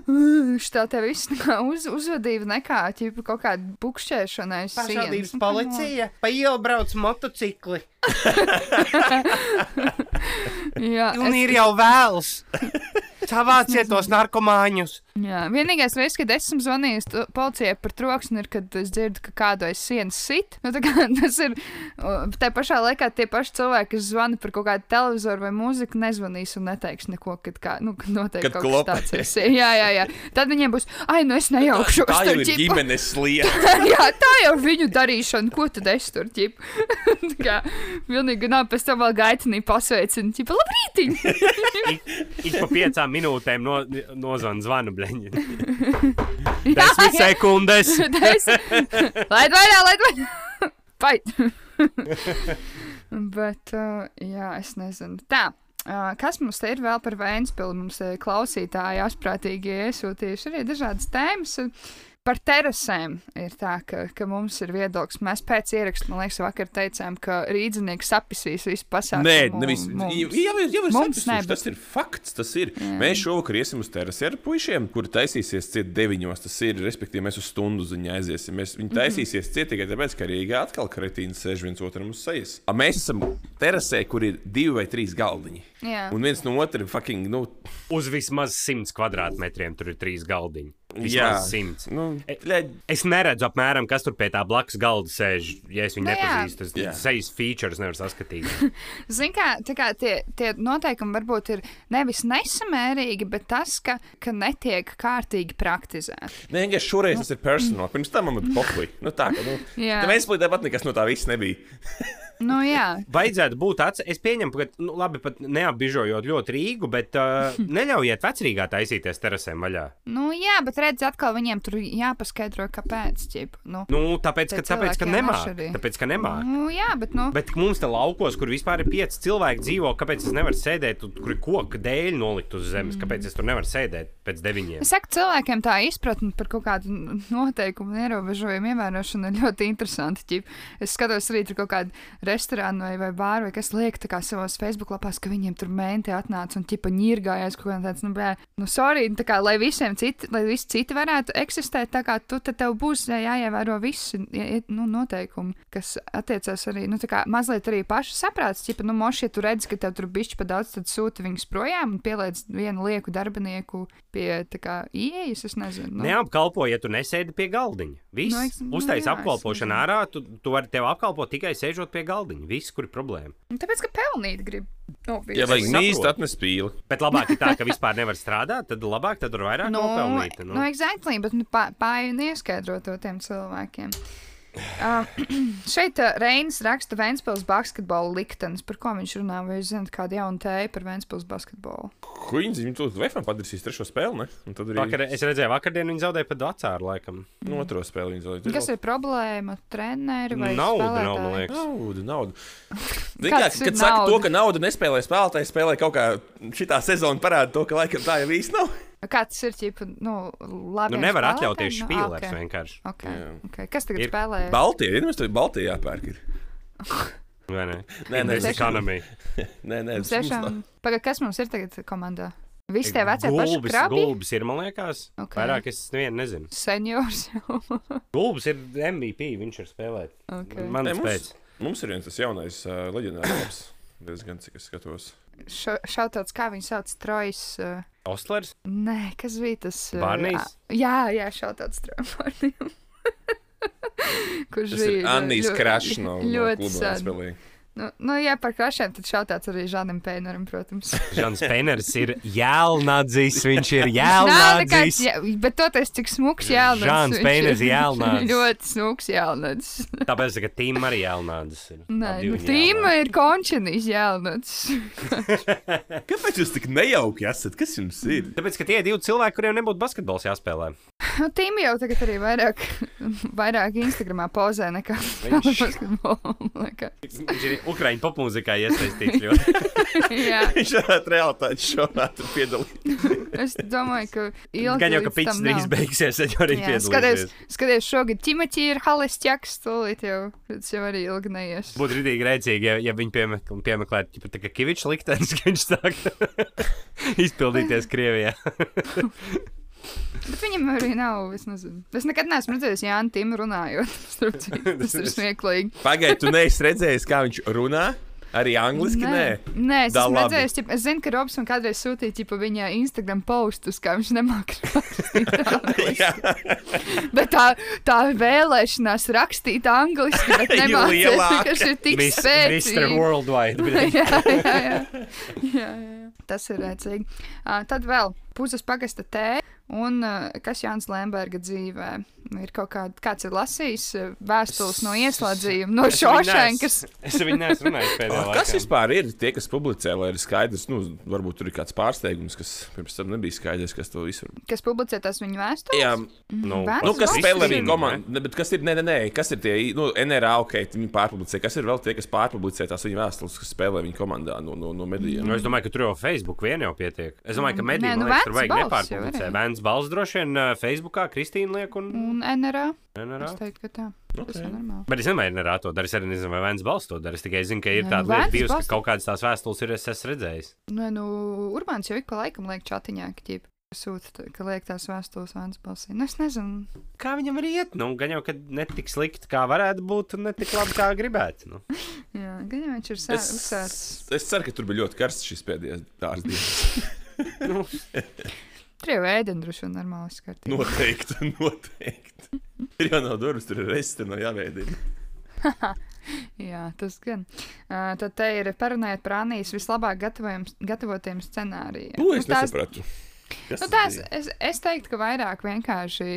Viņš <laughs> tā tev viss uz, uzvedība nekā, ķipa, kaut kāda bukšķēšana aiz sienas. Nu, on. pa ielu brauc motocikli, Jā, es, jau vēls. Savāciet tos narkomāņus. jā, vienīgais reizes, kad esmu zvanījis policijai par troksni, ir, kad es dzirdu, ka kādu aiz sienas sit. Nu, tā kā <laughs> tas ir, tā pašā laikā tie paši cilvēki, kas zvana par kaut kādu televizoru vai mūziku, nezvanīs un neteiks neko, kad, kā, nu, kad notiek Kad kaut klopē. kas tāds. ir. Jā, jā, jā. Tad viņiem būs, ai, nu es nejaukšos. Tā jau tur, ir ķipa." ģimenes lieta. <laughs> Jā, tā jau ir viņu darīšana, ko tad es tur ķipu. <laughs> Tā kā Vienīgi nav pēc tam vēl gaitinī pasveicina, ķipa, labrītiņ! Ik pa piecām minūtēm no, nozvan zvanu bleņi. <laughs> Desmit sekundes. <laughs> Laid vaļā, laid vaļā! <laughs> Pait! Bet, uh, jā, es nezinu. Tā. Uh, kas mums te ir vēl par Vēnspili? Mums uh, klausītāji asprātīgi iesūtījuši arī dažādas tēmas. Par terasēm ir tā, ka, ka mums ir viedoklis. Mēs pēc ieraksta, man liekas, vakar teicām, ka rīznieks sapisīs visu pasākumu. Nē, nevis. Jau, jau, ir- jau ir Mums ne, tas ir fakts. Tas ir. Jā. Mēs šovakar iesim uz terasi ar puišiem, kuri taisīsies ciet deviņos. Tas ir, respektīvi, mēs uz stundu ziņā aiziesim. Mēs, viņi taisīsies ciet tikai tāpēc, ka Rīgā atkal kretīns sēž viens otram uz sejas. A, Mēs esam terasē, kur ir divi vai trīs galdiņi. Jā. Un viens no otra ir fucking, nu, Uz vismaz 100 kvadrātmetriem tur ir trīs galdiņi. Vismaz 100. nu, ļaļ, Es neredzu apmēram, kas tur pie tā blakus galda sēž. Ja es viņu Nu jā. nepazīstu, tad sejas features nevar saskatīt. <laughs> Zini, kā, kā tie, tie noteikumi varbūt ir nevis nesamērīgi, bet tas, ka, ka netiek kārtīgi praktizēti. Nē, vienkārši šoreiz tas ir personāli. Pirms tam man bija poklī. Nu, tā, ka, nu, <laughs> mēs plīdām pat nekas no tā viss nebija. <laughs> Nu, <laughs> jā, Vajadzētu būt tāds, es pieņemu, ka, nu, labi, pat neapbižojot ļoti Rīgu, bet uh, <laughs> neļaujiet vecrīgā taisīties terasēm vaļā. nu, jā bet redz, atkal viņiem tur jāpaskaidro, kāpēc. Ķip, nu. Nu, tāpēc, ka, tāpēc, ka atšķirīgi. Tāpēc, ka nemāk. Nu, jā, bet, nu, Bet mums te laukos, kur vispār ir pieci cilvēki dzīvo, kāpēc es nevaru sēdēt, kur ir koka dēļ nolikt uz zemes, kāpēc es tur nevaru sēdēt pēc deviņiem? Es saku, cilvēkiem tā izpratne par kaut kādu noteikumu ierobežojumu ievērošanu ir ļoti interesanti. Ķip. Es skatos arī tur kaut kādu restorānu vai, vai bāru, vai kas liek tā kā savos Facebook lapās, ka viņiem tur mēnti atnāca un ķipa ņirgājās kaut kā tāds, nu, bē, nu, sorry, tā kā, lai visiem citi, lai visi citi varētu eksistēt, tā kā tu, tad tev būs jā- jāievēro visi ja- nu, noteikumi, kas attiecās arī, nu, tā kā mazliet arī paši saprāts, ķipa, nu, moši, ja tu redz, ka tev tur bišķi pa daudz, tad sūti viņus projām un pieliec vienu lieku darbinieku pie, tā kā, ieejas, es nezinu. Nu. Neapkalpo, ja tu nesēdi pie galdiņa. Viss, Nu, nu, es- nu, uztais jā, nezinu. ārā, tu, tu vari tev apkalpot tikai sēžot pie galdiņa. Viss, kur ir problēma. Un Tāpēc, ka pelnīt grib. Nu, Ja viss. vajag mīst, atnes pīli. Bet labāk ir tā, ka vispār nevar strādāt, tad labāk tad tur vairāk Nu, nopelnīt. nu, exactly, bet nu, pāri neskaidrot to tiem cilvēkiem. Uh, <clears throat> šeit uh, Reinis raksta Vēnspils basketbola liktenis. Par ko viņš runā? Vai jūs zināt kādu jaunu tēju par Vēnspils basketbolu? Kuģis viņu tur Vēfam padarīs trešo spēli, ne? Un tad arī Vakar, es redzēju, vakardien viņi zaudēja pat vecāru laikam. no otro spēli viņi zaudēja. Kas ir problēma? Treneri vai Nauda nav, man spēlētāji? liekas. Nauda, nauda. <laughs> Ir kad saka nauda? to, ka nauda nespēlē spēlētāji, spēlē kaut kā šitā sezona parāda to, ka laikam tā jau īsti nav. Kā tas ir? Ķipa, nu, labi, Nu, nevar atļauties špīlēs okay. vienkārši. Okay. Jā. Okay. Kas tagad Ir spēlē? Baltija, ja mēs tur Baltijā jāpērk. Ir. <laughs> Vai ne? Nē, nē, Invest tiešām. economy. <laughs> nē, nē tas nav. pagaid, kas mums ir tagad komandā? Visi tie vecie paši Gulbis, gulbis ir, man liekas. Ok. Okay. Vairāk es nevienu nezinu. Seniors jau. <laughs> Gulbis ir MVP, viņš ir spēlēt. okay. Man tas pēc. mums, mums ir viens tas jaunais uh, leģendārs. <coughs> Diezgan cik es skatos. Šautāts, kā viņu sauc, Trojs. Uh, Ostlers? nē, kas bija tas? Uh, Barnijs? Jā, jā, šautāts Trojs. <laughs> Kurš Tas bija Annijas Krašs no, no ļoti kluba sen. Nu, nu, jā, par krašiem tad šautāts arī Žanam Pēneram, protams. <laughs> Žans Pēners ir jēlnadzis, viņš ir jēlnadzis. jā, bet toties cik smuks jēlnats. Žans Pēners ir <laughs> jēlnats. ļoti smuks jēlnats. Tāpēc, ka Tīma arī jēlnadzis ir. Nē, nu, tīma ir končenīs jēlnats. <laughs> Kāpēc jūs tik nejauki esat? Kas jums ir? Tāpēc, ka tie ir divi cilvēki, kuriem nebūtu basketbols jāspēlē. <laughs> Nu, Tīma jau tagad arī vairāk, <laughs> vairāk Instagramā pozē nekā liekas. Viņš <laughs> ir Ukraiņu popmūzikā iesaistīts ļoti. Viņš varētu realitātes šovā tur piedalīties. es domāju, ka ilgi Gan jau, ka pits drīz beigsies, tad jau arī Jā, skaties, piedalīsies. skaties, šogad Timotī ir halestjaks, tūlīt jau, tas jau arī ilgi neies. Būtu rītīgi rēcīgi, ja, ja viņi piemek- piemeklētu, ja tā kā Kavičs liktenis, ka viņš sāk izpildīties Krievijā. Bet viņam arī nav, es nezinu. Es nekad neesmu redzējis Jānu Timu runājot. <laughs> <laughs> Tas ir smieklīgi. Pagaidiet, tu neesi redzējis, kā viņš runā? Arī angliski nē. Nē, es Da esmu redzējis, ķip, es zinu, ka Robs man kādreiz sūtīja ķipa, viņa Instagram postus, kā viņš nemāca rakstīt. <laughs> Bet tā, tā vēlēšanās rakstīt angliski, bet lielāka. kas ir tik Mis- Mr. spēcīgi. Worldwide. jā, jā, jā. jā, jā. Tas ir rēcīgi. Uh, tad vēl puzas pagasta tēja Un uh, kas Jānis Lemberga dzīvē? Ir kaut kāda, kāds ir lasījis uh, vēstules no ieslodzījuma, no viņu Šošenkas. Es viņu neesmu runājis <laughs> pēdējā laikā. Kas vispār ir tie, kas publicē, lai ir skaidrs, nu, varbūt tur ir kāds pārsteigums, kas pirms tam nebija skaidrs, kas to visu. Kas publicē tās viņa vēstules? Jā, Nu, Vēstules nu, kas spēlē viņa komandu, ne, bet kas ir, nē, nē, nē, kas ir tie, nu, NRA, ok, viņi pārpublicē, kas ir vēl tie, kas pārpublicē tās viņa vēstules, kas spēlē viņa komandā no, no, no medijiem. Nu, es domāju, ka tur jau Facebook vien jau pietiek. Es domāju, ka Mm, mediji nē, nu, liekas, tur vajag ir. Vēns balss droši vien uh, Facebookā, Kristīna liek un Un NRA. NRA. Es teiktu, ka tā. Tas ir normāli. Bet es nezinu, NRA to dara. Es arī nezinu, vai Vēns balss to dara. Es tikai zinu, ka ir Nē, tāda nu, lieta, bijusi, balss- ka kaut kādas tās vēstules ir es esmu redzējis. Nu, nu, Urbāns jau ik pa laikam liek čatiņā, ka ķip sūta, ka liek tās vēstules Vēns balsī. Nu, es nezinu. Kā viņam var iet? Nu, gan jau, ka ne tik slikti, kā varētu būt, un ne tik labi, kā gribētu. Nu. <laughs> Jā, gan jau viņš ir sā- Es, uzsācis. es ceru, ka tur bija ļoti karsts šis pēdējais dārza <laughs> dienas. <laughs> Tur jau ēdienu droši vien normāli skatīt. Noteikti, <laughs> noteikti. Ir jau nav durvis, tur ir resti, no jāveidina. <laughs> Jā, tas gan. Uh, tad te ir parunājot par Anijas vislabāk gatavotiem scenārijiem. To es Nu, tās- nesapratu. Kas Nu, tās, es, es teiktu, ka vairāk vienkārši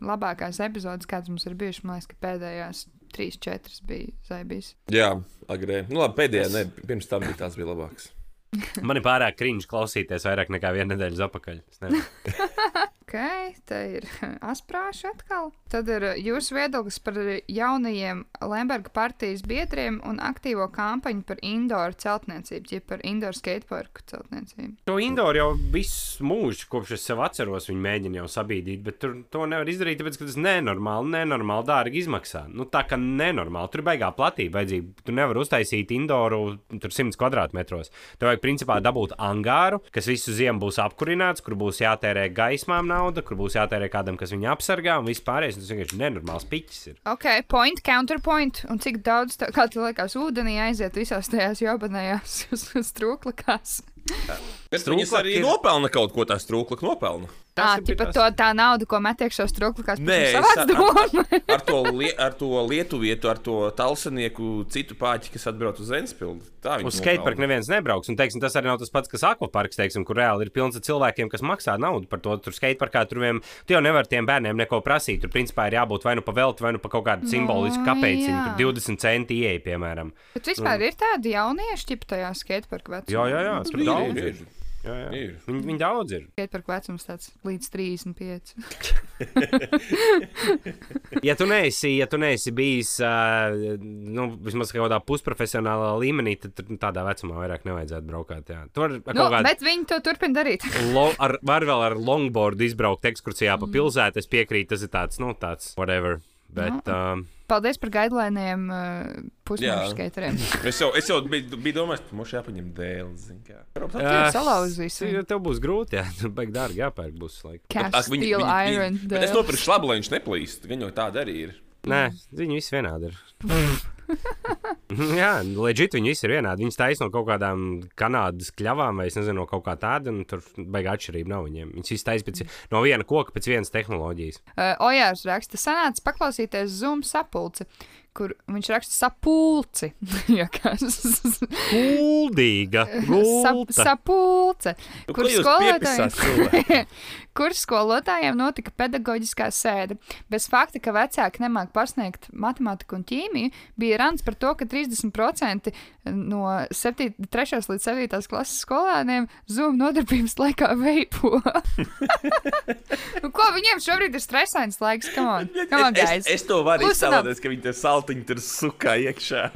labākās epizodes, kādas mums ir bijušas, man liekas, ka pēdējās trīs, četras bija zaibīs. Jā, agrē. Nu, labi, pēdējā, ne, pirms tam bija tās bija labākas. Man ir pārāk krīņš klausīties vairāk nekā vienu nedēļu atpakaļ. <laughs> Ok, te ir <laughs> asprāši atkal. Tad ir uh, jūsu viedoklis par jaunajiem Lemberga partijas biedriem un aktīvo kampaņu par indoor celtniecību, ja par indoor skateparku celtniecību. To indoor jau visu mūžu, kopš es sev atceros, viņi mēģina jau sabīdīt, bet tur to nevar izdarīt, tāpēc, ka tas nenormāli, nenormāli dārgi izmaksā. Nu, tā kā nenormāli, tur ir baigā platība vajadzīga. Tu nevari uztaisīt indooru tur 100 kvadrātmetros. Tev vajag principā dabūt angāru, kas visu ziemu būs apkurināts, kur būs jātērē gaismām nauda, kur būs jātērē kādam, kas viņu apsargā, un viss pārējais. Tas vienkārši nenormāls piķis ir. Ok, point, counterpoint, un cik daudz, tā, kā tev liekas, ūdenī aiziet visās tajās jobanējās strūklakās. <laughs> Bet viņas arī ir- nopelna kaut ko tā strūkla nopelna. Tā, ir tipa tas- to tā nauda, ko met iekšā strūklakās, Nē, ar, ar, ar, to lie, ar to lietuvietu, ar to talsanieku, citu pāķi, kas atbrauc uz Zenspildu. Uz skateparku neviens nebrauks. Un, teiksim, tas arī nav tas pats, kas akvaparks, teiksim, kur reāli ir pilns ar cilvēkiem, kas maksā naudu par to. Tur skateparkā tur vien, tu jau nevar tiem bērniem neko prasīt. Tur, principā, ir jābūt vai nu pa velti, vai nu pa kaut kādu simbolisku No, kapeiciņu. jā. Tur 20 centi ieeja, piemēram. Bet vispār ir tādi jaunieši, tipa tajā skateparku vecumā. Jā, jā, jā, tur daudz ir, ir. Jā, jā. Ir. Viņi, viņi daudz ir. Skateparku vecums tāds līdz 35. <laughs> Ja tu neesi, ja tu neesi bijis uh, nu, vismaz kaut kādā pusprofesionālā līmenī, tad tur tādā vecumā vairāk nevajadzētu braukāt. Jā. Tur ar nu, kaut kādu bet viņi to turpina darīt. <laughs> Lo, ar, var vēl ar longboardu izbraukt ekskursijā Mm. pa pilsētu. Es piekrītu, tas ir tāds, nu, tāds, whatever. Bet, um, Paldies par gaidlainiem uh, pusmūžu Jā. skateriem. <laughs> Es jau, es jau biju, biju domājis, ka mums jāpaņem dēls. Tu jau salauzīsi uh, tev būs grūti, jā, tu <laughs> baigi dārgi jāpērk būs. Like. Cast steel iron. Bet es nopirku šlabu, lai viņš neplīst. Gan jau tāda arī ir. Nē, viņi visi vienādi ir. <laughs> <laughs> jā, leģit viņi visi ir vienādi. Viņi taisno no kaut kādām kanādas kļavām, vai es nezinu, no kaut kā tāda, un tur baigā atšķirība nav viņiem. Viņi visi taisno pēc no viena koka, pēc vienas tehnoloģijas. Uh, Ojārs raksta, sanāca paklausīties Zoom sapulci, kur viņš raksta sapulci. <laughs> Jā, kas? Kuldīga! Sap, sapulce. Nu, Kur skolotājiem, <laughs> kur skolotājiem notika pedagoģiskā sēde. Bez fakta, ka vecāki nemāk pasniegt matemātiku un ķīmiju, bija rāns par to, ka 30% no 7, 3. līdz 7. klases skolēniem Zoom nodarbības laikā veipo. <laughs> nu, ko viņiem šobrīd ir stresains laiks? Come on, <laughs> come on es, guys. es, es to varu iztēloties, ka viņi tur saltiņu tur sukā iekšā.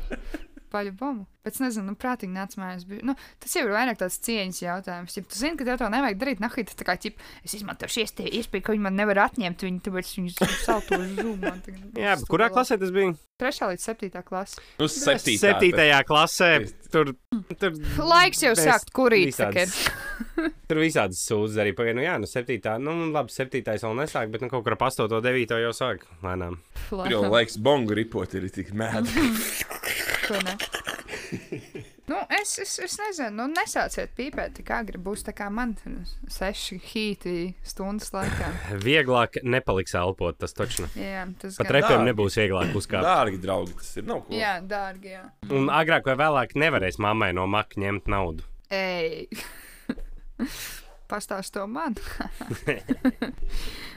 Paļu bombu. Bet es nezinu, nu, prātīgi nāc mājās. Bija, nu, tas jau ir vairāk tāds cieņas jautājums. Ja tu zini, ka tev to nevajag darīt, nahuj, tas tā kā, ķip, es izmantošu iespēju, ka viņi man nevar atņemt viņu, tāpēc viņus salto uz zūmu. Jā, bet kurā klasē tas bija? Trešā līdz septītā klasē. Nu, septītā. Septītajā klasē. Tur, tur Laiks jau sākt kurīt. <laughs> <laughs> Tur visādas sūdzes arī pagaidām. Nu, jā, nu, septītā, nu, labi, septītais vēl nesāk, bet nu, kaut kur ap 8, 9 jau sāk lēnām. Tur jau laiks bongu ripot, ir tik mēdī. <laughs> To ne. <laughs> Nu, es, es, es nezinu, nu, nesāciet pīpēt tik agri. Būs tā kā man seši hīti stundas laikā. <laughs> Vieglāk nepaliks elpot, tas taču. Jā, tas Pat repiem Dārgi. nebūs vieglāk uzkāpt. Dārgi draugi, tas ir nav ko. Jā, dārgi, jā. Un agrāk vai vēlāk nevarēs mammai no maka ņemt naudu. Ej. <laughs> pastāst to man. <laughs>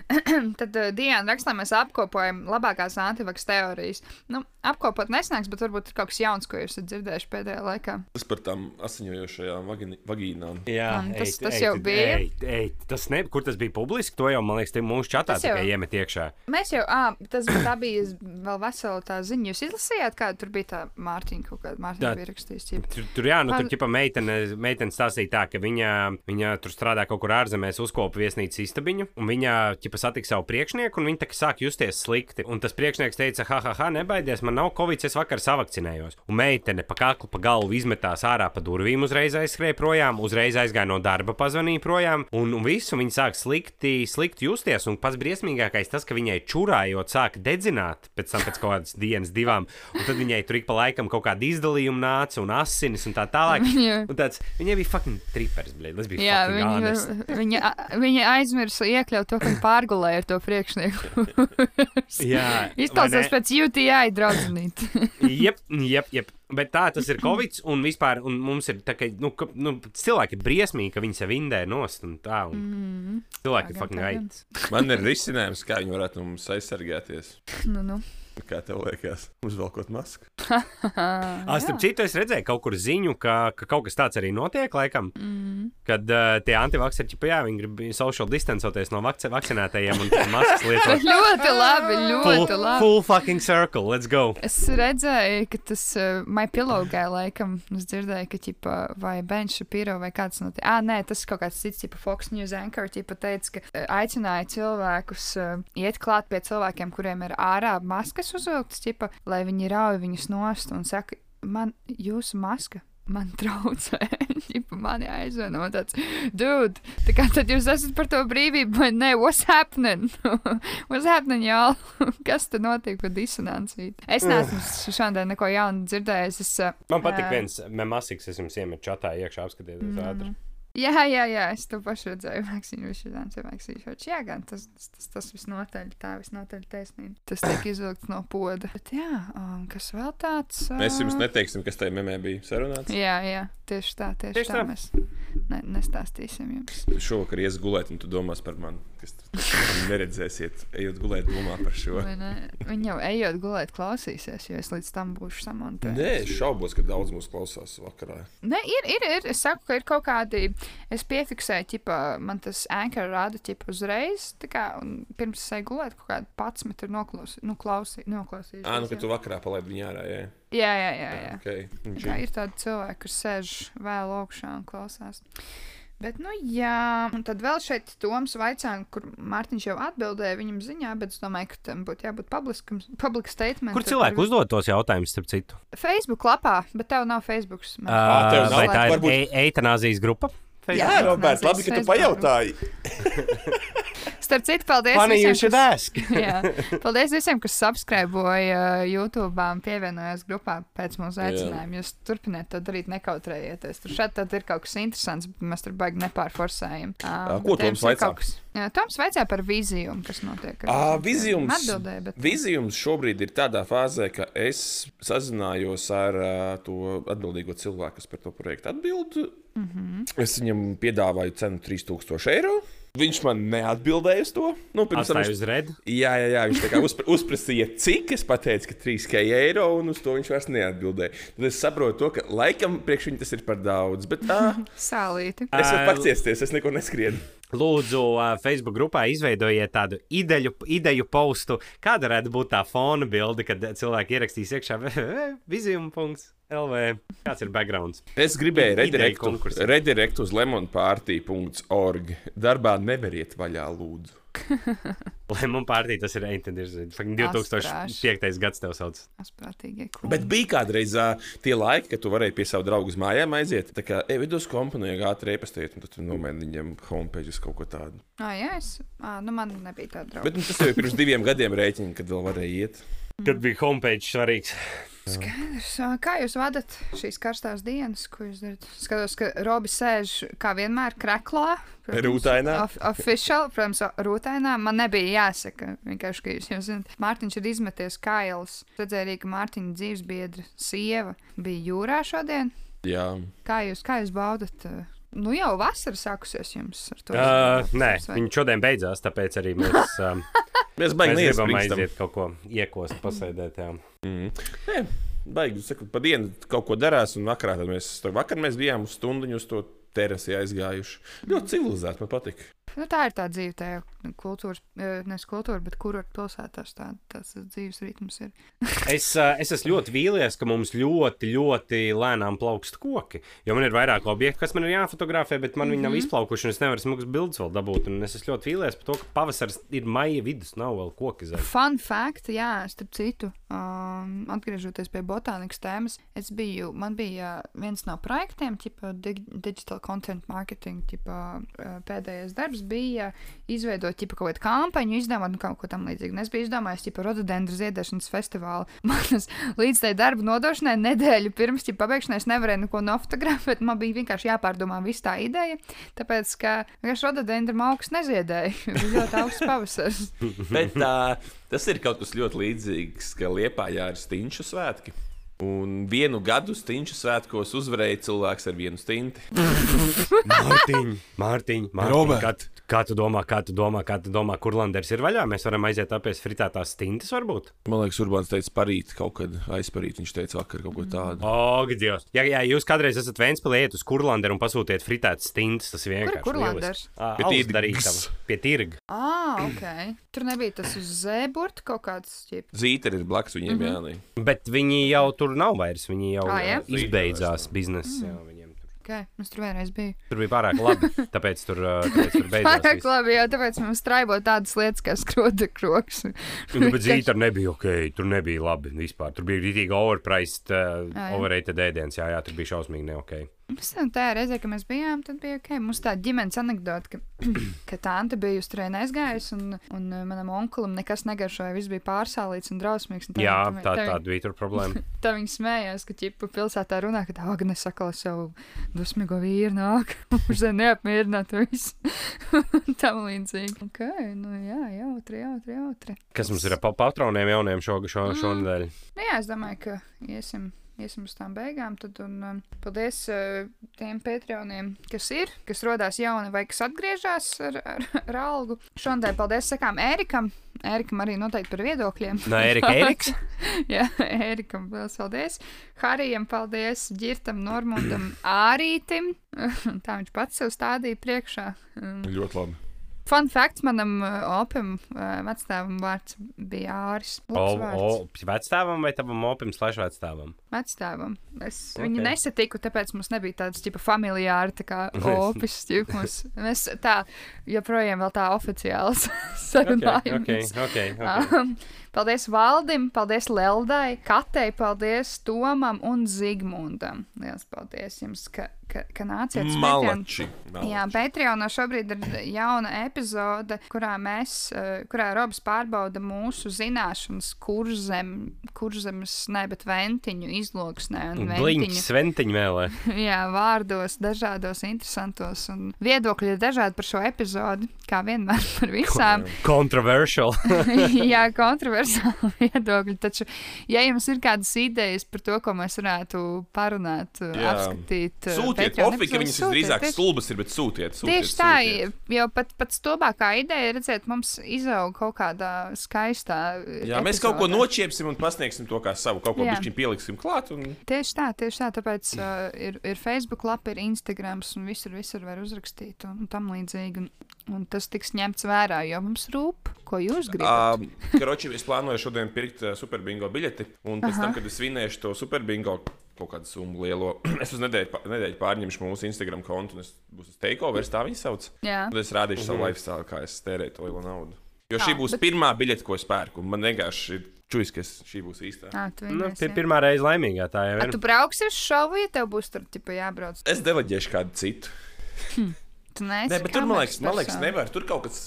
<laughs> Tad uh, Diana rakstā mēs apkopojam labākās antivaks teorijas. Nu, apkopot nesnāks, bet varbūt ir kaut kas jauns, ko jūs esat dzirdējuši pēdējā laikā. Tas par tām asiņojošajām vagīnām. Jā, Man tas- ej, tas ej, jau tu- bija. Ej, ej, tas ne, kur tas bija publiski, to jau, man liekas, te mūsu čatā Tas jau- tikai iemet iekšā. Mēs jau, ah, tas bija vēl vesela tā ziņa. Jūs izlasījāt, kāda tur bija tā Mārtiņa kaut kāda. Mārtiņa Tā- bija rakstījis. Tur, tur jā, nu, tur ķipa meitene, meitene stāstīja tā, ka viņa, viņa tur strādā kaut kur ārzemēs, uzkopa viesnīcas istabiņu, un viņa ķipa satika savu priekšnieku, un viņa tā kā sāk justies slikti. Un tas priekšnieks teica, ha, ha, ha, nebaidies, man nav covid, es vakar savakcinējos. Un meitene pa kaklu, pa galvu izmetās ārā pa durvīm, uzreiz aizskrēja projām, uzreiz aizgāja no darba, pazvanīja projām, un, un visu viņa sāk slikti, slikti justies. Un pats briesmīgākais tas, ka viņai čurājot sāk dedzināt pēc tam pēc kaut kādas dienas, divām, un tad viņai tur ik pa laikam kaut kāda izdalījuma nāca un asinis un tā tālāk. <laughs> Un tāds, viņai bija fucking tripers, blēd, tas bija Jā, fucking <laughs> viņa, viņa, viņa aizmirsa iekļaut to, ka viņa pārgulēja ar to priekšnieku. <laughs> Jā, Izklausās pēc UTI draudzenīt. <laughs> Jep, jep, jep. Bet tā tas ir Covid, un vispār un mums ir tā, ka nu, ka, nu, cilvēki ir briesmīgi, ka viņi sev indē nost un tā. Un Mm, cilvēki ir fucking right. Man ir risinājums, kā viņi varētu mums aizsargāties. nu, nu. <laughs> Kā tev liekas, uzvelkot masku? <laughs> Starp citu, es redzēju kaut kur ziņu, ka, ka kaut kas tāds arī notiek, laikam, Mm. kad uh, tie antivakseri, jā, viņi grib social distancoties no vakci vakcinētajiem un maskas lietot. <laughs> ļoti labi, Full, ļoti labi. full fucking circle, let's go! Es redzēju, ka tas uh, MyPillowgai laikam, es dzirdēju, ka ķipa, vai Ben Shapiro vai kāds no tiem, ah, nē, tas ir kaut kāds cits, tipa Fox News anchor, tipa teica, ka uh, aicināja cilvēkus uh, iet klāt pie cilvēkiem, kuriem ir ārā maskas uzvilktas, tipa, lai viņi rauj viņus nost un saka, man jūsu maska. Man traucē, ģipa, <laughs> man aizvien no tāds, dude, tā kā tad jūs esat par to brīvību, vai nē, what's happening? <laughs> what's happening, y'all? <laughs> Kas te notiek par disonanciju? Es neesmu šodien neko jaunu dzirdējis. Es, uh, Man patīk ā, viens memasiks, es jums iemetu čatā iekšā, apskatieties mm, ātri. Jā, jā, jā, es to pašu redzēju. Vakcīnu šodien, vakcīnu Jā, gan tas, tas, tas, tas visnotaļ, tā visnotaļ taisnība. Tas tiek izvilkts no poda. Bet jā, um, kas vēl tāds? Uh, Mēs jums neteiksim, kas tajā memē bija sarunāts. Jā, jā, tieši tā, tieši, Tieši tā. tā. Mēs ne, nestāstīsim jums. Šovakar ies gulēt, un tu domās par mani. Kas neredzēsiet, ejot gulēt, domā par šo. Vai ne? Viņi jau ejot gulēt, klausīsies, jo es līdz tam būšu samontējis. Nē, es šaubos, ka daudz mūs klausās vakarā. Nē, ir, ir, ir. Es saku, ka ir kaut kādi. Es piefiksēju, ķipa, man tas anchor rāda ķipa uzreiz. tā Kā, un pirms es eju gulēt, kaut kāda pats met ir noklausī, nu, klausī, noklausījušies. Ā, nu, ka jā. tu vakarā palaidi viņu ārā. Jā, jā, jā, jā. jā. Okay. Tā ir tādi cilvēki, kas sēž vēl augšā un klausās. Bet, nu, jā, un tad vēl šeit Toms vaicāja, kur Mārtiņš jau atbildēja viņam ziņā, bet es domāju, ka tam būtu jābūt publiskam, public statement. Kur cilvēki uzdod tos jautājumus, starp citu? Facebook lapā, bet tev nav Facebook. Uh, tev nav? vai tā ir Varbūt- e eitanāzijas grupa? Jā, Jā, Roberts, labi, ka tu pajautāji. <laughs> Starp citu, paldies. Funny you visiem, should kas- ask. <laughs> Jā, paldies visiem, kas subscribēja uh, YouTube un pievienojās grupā pēc mūsu aicinājuma. Jūs turpiniet to darīt, nekautrējieties. Tur šeit tad ir kaut kas interesants, bet mēs tur baigi nepārforsējam. Uh, ko Toms vaicā? kas- Jā, Toms vaicāja par vīziju, kas notiek. Ā, vizijums. Atbildēja, bet. Vizijums šobrīd ir tādā fāzē, ka es sazinājos ar uh, to atbildīgo cilvēku, kas par to projektu atbild. Mm Mhm. -hmm. Es viņam piedāvāju cenu 3000 eiro. Viņš man neatbildēja uz to. Nu, pirms tam viņš, uz redzi. jā, jā, jā, viņš tā kā uzpra, uzprasīja, cik es pateicu, ka 3 eiro, un uz to viņš vairs neatbildēja. Tad es saprotu, to, ka laikam priekš viņa tas ir par daudz. Bet tā, <laughs> Sālīti. es varu paciesties, es neko neskrienu. Lūdzu, Facebook grupā izveidojiet tādu ideju, ideju postu, kāda varētu būt tā fona bilde, kad cilvēki ierakstīs iekšā <laughs> vizijum.lv. Kāds ir backgrounds? Es gribēju redirektu, redirektu uz lemonparty.org. Darbā neberiet vaļā, lūdzu. Lai man pārtīk, tas ir Eintenders. 2005. gads tev sauc. Asprātīgie. Bet bija kādreiz uh, tie laiki, kad tu varēji pie savu draugu uz mājām aiziet. Tā kā e-vidus kompānijā gāti repastiet, un tad tu nomēģini viņam homepage uz kaut ko tādu. Ah, jā, es. Ah, nu man nebija tāda drauga. Bet nu, tas jau ir pirms diviem gadiem rēķini, kad vēl varēja iet. Kad bija homepage svarīgs. Skaidrs. Kā jūs vadat šīs karstās dienas, ko jūs darat? Skatos, ka Robis sēž kā vienmēr kreklā. Rūtainā. Of, official, protams, rūtainā. Man nebija jāsaka, vienkārši, ka jūs jau zināt. Mārtiņš ir izmeties kailis. Redzēju arī, ka Mārtiņa dzīvesbiedra sieva bija jūrā šodien. Jā, Kā jūs, kā jūs baudat uh, Nu jau vasara sākusies jums ar to. Uh, nē, Vai- viņi šodien beidzās, tāpēc arī mēs, <laughs> um, Mēs baigi gribam aiziet kaut ko iekost, pasēdēt. Jā. Mm. Nē, baigi, saku, pa dienu kaut ko darās, un vakarā tad mēs, vakar mēs bijām uz stundu uz to terasi aizgājuši. Ļoti civilizēti, man patīk. Nu, tā ir tā dzīve, tā kultūras, eh, nevis kultūra, bet kur pilsētās tā, tas dzīves ritms ir. <laughs> Es, uh, es esmu ļoti vīlies, ka mums ļoti, ļoti lēnām plaukst koki. Jo man ir vairāk objektu, kas man ir jāfotografē, bet man mm -hmm. viņi nav izplaukuši, un es nevaru smugas bildes vēl dabūt. Un es esmu ļoti vīlies par to, ka pavasaris ir maija vidus, nav vēl koki zem. Fun fact, jā, starp citu, um, atgriežoties pie botānikas tēmas, es biju, man bija viens no projektiem, tipa dig digital content marketing, tipa uh, pēdējais darbs bija izveidot tipa kaut kādu kampaņu, izdomāt nu, kaut ko tam līdzīgu. Un es biju izdomājis, tipa rododendru ziedēšanas festivālu. <laughs> Manas līdz tai darba nodošanai nedēļu pirms tipa pabeigšanai es nevarēju neko nofotografēt, man bija vienkārši jāpārdomā viss tā ideja, tāpēc, ka rododendru augs neziedēja. <laughs> Bija ļoti augsts pavasaris. <laughs> Bet tā, tas ir kaut kas ļoti līdzīgs, ka Liepājā ir stinču svētki. Un vienu gadu stinču svētkos uzvarēja cilvēks ar vienu stinti. <laughs> Mārtiņ, Mārtiņ, Mārtiņ kā, tu- kā tu domā, kā tu domā, kā tu domā, kur Landers ir vaļā? Mēs varam aiziet apēst fritētās stintas, varbūt? Man liekas, Urbāns teica, parīt kaut kad aizparīt. Viņš teica, vakar kaut ko tādu. O, Dievs! Ja, ja jūs kādreiz esat Vēnspēlē, iet uz Kurlanderu un pasūtiet fritētas stintas, tas vienkārši Kur Kurlanders? Pie tirga. Pie tirga. Ah, ok. Tur nebija tas uz zēburta kaut kāds ķip. Zīte ir blakus viņiem, mm. -hmm. jā. Bet viņi jau tur nav vairs. Viņi jau Ā, ja? ā, izbeidzās biznesa. Jā, viņiem tur. Okay. Es tur vienreiz biju. tur bija pārāk labi. <laughs> Tāpēc tur, ā, tāpēc tur beidzās. Pārāk viss. labi, jā, tāpēc mums strāvo tādas lietas, kā skroda kroks. Nu, bet zīme tur nebija ok. Tur nebija labi vispār. Tur bija rītīgi overpriced, uh, jā. overrated ēdiens. Jā, jā, tur bija šausmīgi ne ok. Mums tam tajā reizē, kad mēs bijām, tad bija ok. Mums tā ģimenes anekdote, ka, <clears throat> ka tante bija uz turieni aizgājusi un, un uh, manam onkulim nekas negaršoja. Viss bija pārsālīts un drausmīgs. Un tā, Jā, tā, tā, tā, tāda bija tur problēma. <laughs> tā viņi smējās, ka ķipa pilsētā runā, ka tā Agne sakala savu dusmīgo vīru nāk. Viņš <laughs> zina neapmierināt visu. <laughs> Tam līdzīgi. Ok, nu jā, jautri, jautri, jautri. Kas mums ir pa- patroniem jauniem šo, šo, šonadēļ? Nu, jā, es domāju, ka iesim, iesim uz tām beigām. Tad, un, um, paldies uh, tiem patroniem, kas ir, kas rodās jauni vai kas atgriežas ar, ar, ar algu. Šodien paldies sakām Ērikam. Ērikam arī noteikti par viedokļiem. No Erika Eriks. <laughs> Jā, Ērikam vēl paldies. Harijam paldies, Girtam, Normundam, <clears throat> Ārītim. <laughs> Tā viņš pats sev stādīja priekšā. Ļoti labi. Fun fact manam uh, opim uh, vecstāvam vārds bija Āris. O, Labs o, vārds. vecstāvam vai tavam opim slash vecstāvam? Vecstāvam. Es Ok. okay. viņu nesatiku, tāpēc mums nebija tāds tipa familiāri, tā kā <laughs> opis. ķip, Mums, mēs tā joprojām vēl tā oficiāls <laughs> Ok, sarunājamies. ok, ok. ok. Um, paldies Valdim, paldies Leldai, Katei, paldies Tomam un Zigmundam. Lielas paldies jums, ka, ka, ka nācāt uz Patreon. Malači. Jā, Patreonā šobrīd ir jauna epizode, kurā mēs, eh, kurā Robs pārbauda mūsu zināšanas, kur zem, kur zemes, ne, bet ventiņu izloksnē un Bliņķis, ventiņu. vēlē. <laughs> Jā, vārdos, dažādos, interesantos un viedokļi ir dažādi par šo epizodi, kā vienmēr par visām. Controversial. <laughs> Jā, <laughs> kontroversāli <laughs> viedokļi. Taču, ja jums ir kādas idejas par to, ko mēs varētu parunāt, Jā. apskatīt, eh, Sūtiet, ofi, ka viņas drīzāk stulbas ir, bet sūtiet. sūtiet Tieši tā, sūtiet. jau pat, pat stulbākā ideja ir redzēt, mums izaug kaut kādā skaistā. Jā, mēs kaut ko nočiepsim un pasniegsim to kā savu. Kaut ko Jā. pišķiņ pieliksim klāt. Un... Tieši tā, tieši tā. Tāpēc uh, ir, ir Facebook lapa, ir Instagram, un visur, visur var uzrakstīt un, un tam līdzīgi. Un, un tas tiks ņemts vērā, jo mums rūp, ko jūs gribat. Um, Karoči, es plānoju šodien pirkt uh, superbingo biļeti. Un pēc Aha. tam, kad es vinēšu to superbingo kaut kādu summu lielo, <clears throat> es uz nedēļu, nedēļu pārņemšu mūsu Instagram kontu. un Es būšu takeover, tā viņa sauc. Jā, Tad es rādīšu savu lifestyle, kā es tērēju to lielo naudu. Jo šī būs bet- pirmā biļete, ko es pērku. un Man vienkārši ir čujas, ka šī būs īstā. tā tu nu, jā. pirmā reize laimīgā tā jau ir. tu brauksi uz šovu, ja tev būs tur tipa, jābrauc. Es deleģēšu kādu citu. Tu neesi Nē, bet tur man liekas, man liekas nevar. Tur kaut kas,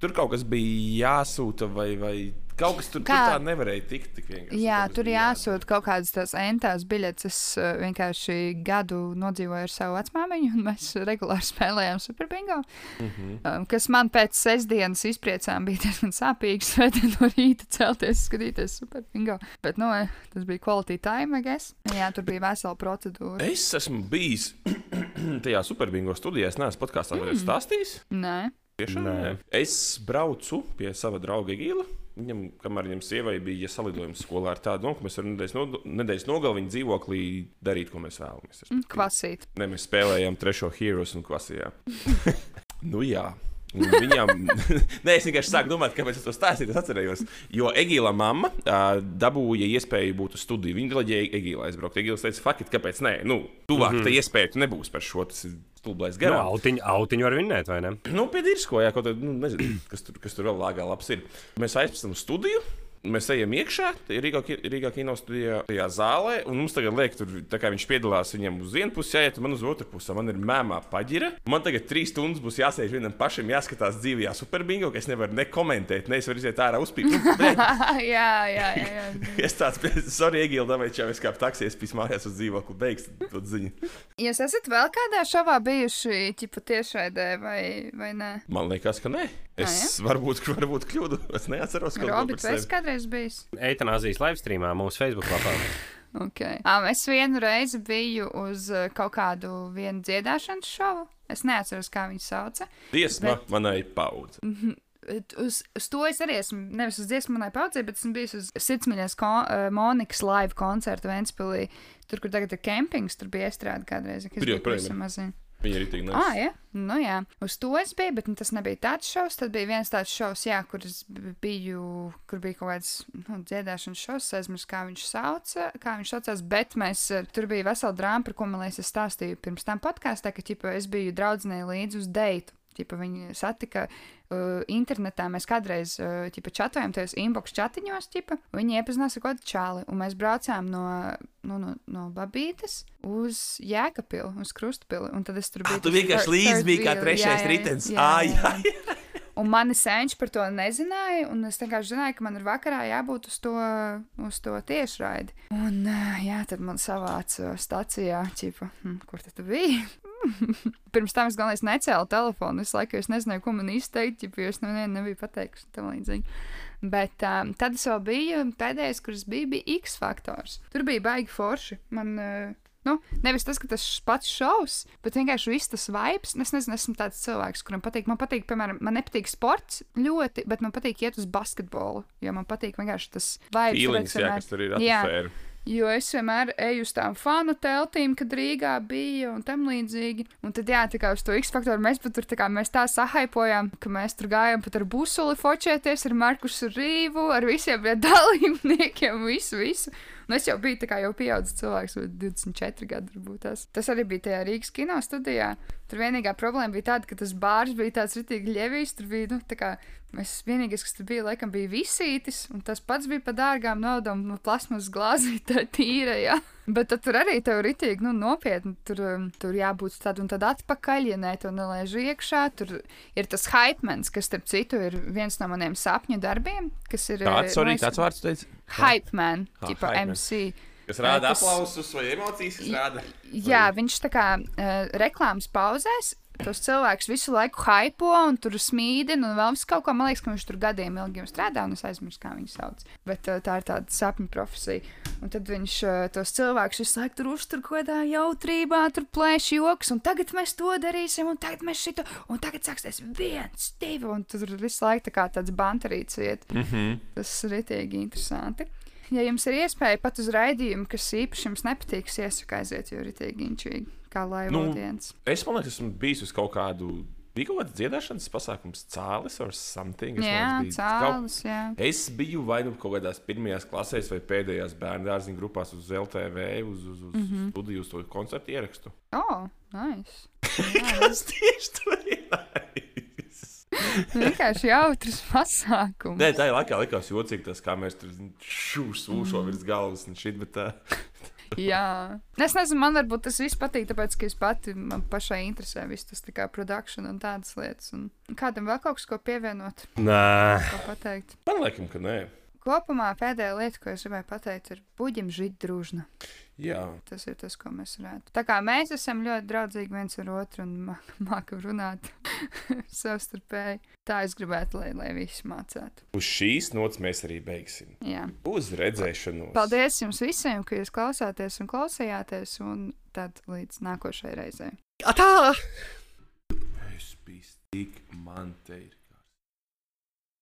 tur kaut kas bija jāsūta vai. vai... Kaut kas tur, tur Kā? tā nevarēja tikt tik vienkārši. Jā, tur bija jāsūta kaut kādas tās entās biļetes. Es uh, vienkārši gadu nodzīvoju ar savu vecmāmiņu, un mēs regulāri spēlējām superbingo. Mm. -hmm. kas man pēc sestdienas izpriecām bija diezgan sāpīgi. Svētdien <laughs> no rīta celties, skatīties superbingo. Bet, nu, eh, tas bija quality time, I guess. Jā, tur bija vesela procedūra. Es esmu bijis <clears throat> tajā superbingo studijā es neesmu podkāstā mm. stāstījis. Nē, Tiešām, Nē. nē. Es braucu pie sava drauga Gila. Viņam, kamēr viņam sievai bija salidojums skolā ar tādu domu, ka mēs varam nedēļas, no, nedēļas nogalē viņa dzīvoklī darīt, ko mēs vēlamies. Mm, kvasīt. Ne, mēs spēlējām trešo heroes un klasījām. <laughs> nu jā. Un Viņam, <laughs> nē, es vienkārši sāku domāt, kāpēc es to stāstīju. Es atcerējos, jo Egīla mamma uh, dabūja iespēju būt uz studiju. Viņa deleģēja Egīlu aizbraukt. Egīls teica, fakti, kāpēc nē, nu, tuvāk mm -hmm. tā iespēja tu nebūs par šo. Tas ir stulbais Nu, garām. autiņu, autiņu var vinnēt, vai ne? Nu, pie Dirsko, jā, kaut kā, nu, nezinu, kas tur, kas tur vēl lāgā labs ir. Mēs aizpildām studiju. Mēs ejam iekšā, Rīgā, Rīgā kino studijā, tajā zālē, un mums tagad liek, tur, kā viņš piedalās, viņam uz vienu pusi jāiet, man uz otru pusi. Man ir mēmā paģira. Man tagad trīs stundas būs jāsēž vienam pašam, jāskatās dzīvajā superbingo, ka es nevaru nekomentēt, ne es varu iziet ārā uzpīt. Nu, <laughs> jā, jā, jā. jā. <laughs> es tāds, sorry, Egīla, vai čau, es kā taksies pīs mājās uz dzīvokli, beigas to ziņu. Jūs esat vēl kādā šovā bijuši, ķipa tiešraidē vai, vai nē? Man liekas, ka nē. Es varbūt, varbūt kļūdu, es neatceros, ko Robi, tu esi kādreiz bijis? Eitanāzijas live streamā mūsu Facebook lapā. Okay. Um, es vienu reizi biju uz uh, kaut kādu dziedāšanas šovu. Es neatceros, kā viņu sauca. Dziesma manai paudzei. Bet Uz, uz to es arī esmu, nevis uz dziesmu manai paudzei, bet esmu bijis uz Sirdsmiņas kon, uh, Monikas live koncertu Ventspilī. Tur, kur tagad ir kempings, tur bija iestrāde kādreiz. kad es biju pavisam ir. Viņa ir tik Ah, jā, nu jā. Uz to es biju, bet nu, tas nebija tāds šovs. Tad bija viens tāds šovs, jā, kur es biju, kur bija kaut kāds nu, dziedāšanas šovs. Aizmirsu, kā viņš sauca, kā viņš saucās. Bet mēs eh, tur bija vesela drāma, par ko man liekas, es stāstīju pirms tam podkāstā, ka ķipa, es biju draudzenei līdzi uz deitu. Ķipa, viņi satika uh, internetā. Mēs kādreiz uh, ķipa, čatojām tajos inbox chatiņos. Ķipa, viņi iepazinās ar kādu čāli. Un mēs braucām no, nu, no, no Babītes uz Jēkabilu, uz Krustpili. Un tad es tur biju. Tu tas vienkārši līdzi biji kā trešais Jā, jā, ritenis. jā, jā, jā, jā. Un mani senči par to nezināja, un es vienkārši zināju, ka man ir vakarā jābūt uz to, uz to tiešraidi. Un, ā, jā, tad man savāca stacijā, čipa, hm, kur tad tu biji? <laughs> Pirms tam es galvenais necēlu telefonu. Es laiku es nezināju, ko man izteikt, jo es nevienam nebiju pateikusi tam līdzīgi. Bet um, tad es vēl biju, pēdējais, kurš bija, bija X faktors. Tur bija baigi forši. Man, uh, nu, nevis tas, ka tas pats šovs, bet vienkārši viss tas vibes. Es nezinu, esmu tāds cilvēks, kuram patīk. Man patīk, piemēram, man nepatīk sports ļoti, bet man patīk iet uz basketbolu. Jo man patīk vienkārši tas vibes. Feelings, jā, kas tur ir Jā. atmosfēra. Jo es vienmēr eju uz tām fanu teltīm, kad Rīgā bija un tam līdzīgi. Un tad, jā, tā kā uz to X faktoru mēs pat tur tā kā mēs tā sahaipojām, ka mēs tur gājām pat ar busuli fočēties, ar Markusu Rīvu, ar visiem <laughs> dalībniekiem, visu, visu. Un es jau biju tā kā jau pieaudzis cilvēks, vai 24 gadi varbūt tas. Tas arī bija tajā Rīgas kino studijā. Tur vienīgā problēma bija tāda, ka tas bārs bija tāds ritīgi ļevīs, tur bija, nu, tā kā mēs vienīgais, kas tur bija, laikam bija visītis, un tas pats bija pa dārgām naudām, no plasmas glāzītē tīra, jā. Bet tad tur arī tev ritīgi, nu, nopietni, tur, um, tur jābūt tad un tad atpakaļ, ja ne, to nelaiž iekšā. Tur ir tas hypemans, kas, starp citu, ir viens no maniem sapņu darbiem, kas ir... Tāds, eh, sorry, liekas, tāds vārds teica. Hype man, Ah, tipo man. MC. Kas rāda aplausus vai emocijas, rāda. Jā, viņš tā kā uh, reklāmas pauzēs. Tos cilvēkus visu laiku hypo un tur smīdina un vēl visu kaut ko. Man liekas, ka viņš tur gadiem ilgi jau strādā, un es aizmirsu, kā viņu sauc. Bet uh, tā ir tāda sapņu profesija. Un tad viņš uh, tos cilvēkus visu laiku tur uztur kaut kādā jautrībā, tur plēš joks, un tagad mēs to darīsim, un tagad mēs šito, un tagad sāksies viens, divi, un tur visu laiku tā kā tāds banterīts iet. Mm -hmm. Tas ir ritīgi interesanti. Ja jums ir iespēja pat uz raidījumu, kas īpaši jums nepatīk, iesaku aiziet, jo ir ritīgi inčīgi, kā laiva Nu. Es domāju, ka esmu bijis uz kaut kādu. Bija kaut kāds dziedāšanas pasākums, cālis vai something. Es Jā, bija kaut- cēlus, jā. Es biju vai nu kaut kādās pirmajās klasēs, vai pēdējās bērnu dārziņu grupās uz LTV, uz, uz, uz mm Mhm. -hmm. studiju, uz to koncertu ierakstu. O, oh, nice. <laughs> Tas tieši tur ir. Vienkārši jautrs pasākums. Nē, tā ir laikā likās jocīgi, tas, kā mēs tur šūšam, sūšam virs galvas un šit, bet tā. Jā, Nu, es nezinu, man varbūt tas viss patīk, tāpēc, ka es pati man pašai interesē viss tas tā kā produkcija un tādas lietas. Un kādam vēl kaut kas, ko pievienot, Nē, ko pateikt. Man liekas, ka nē. Kopumā pēdējā lieta, ko es gribēju pateikt, ir buļbuļs žīt drūžna. Jā, Tas ir tas, ko mēs varētu. Tā kā mēs esam ļoti draudzīgi viens ar otru un mā- mākam runāt <laughs> savstarpēji, tā es gribētu, lai, lai visi mācētu. uz šīs nots mēs arī beigsim. Jā. Uz redzēšanos. Paldies jums visiem, ka jūs klausāties un klausījāties, un tad līdz nākošajai reizei. Atā! Es biju tik man te ir.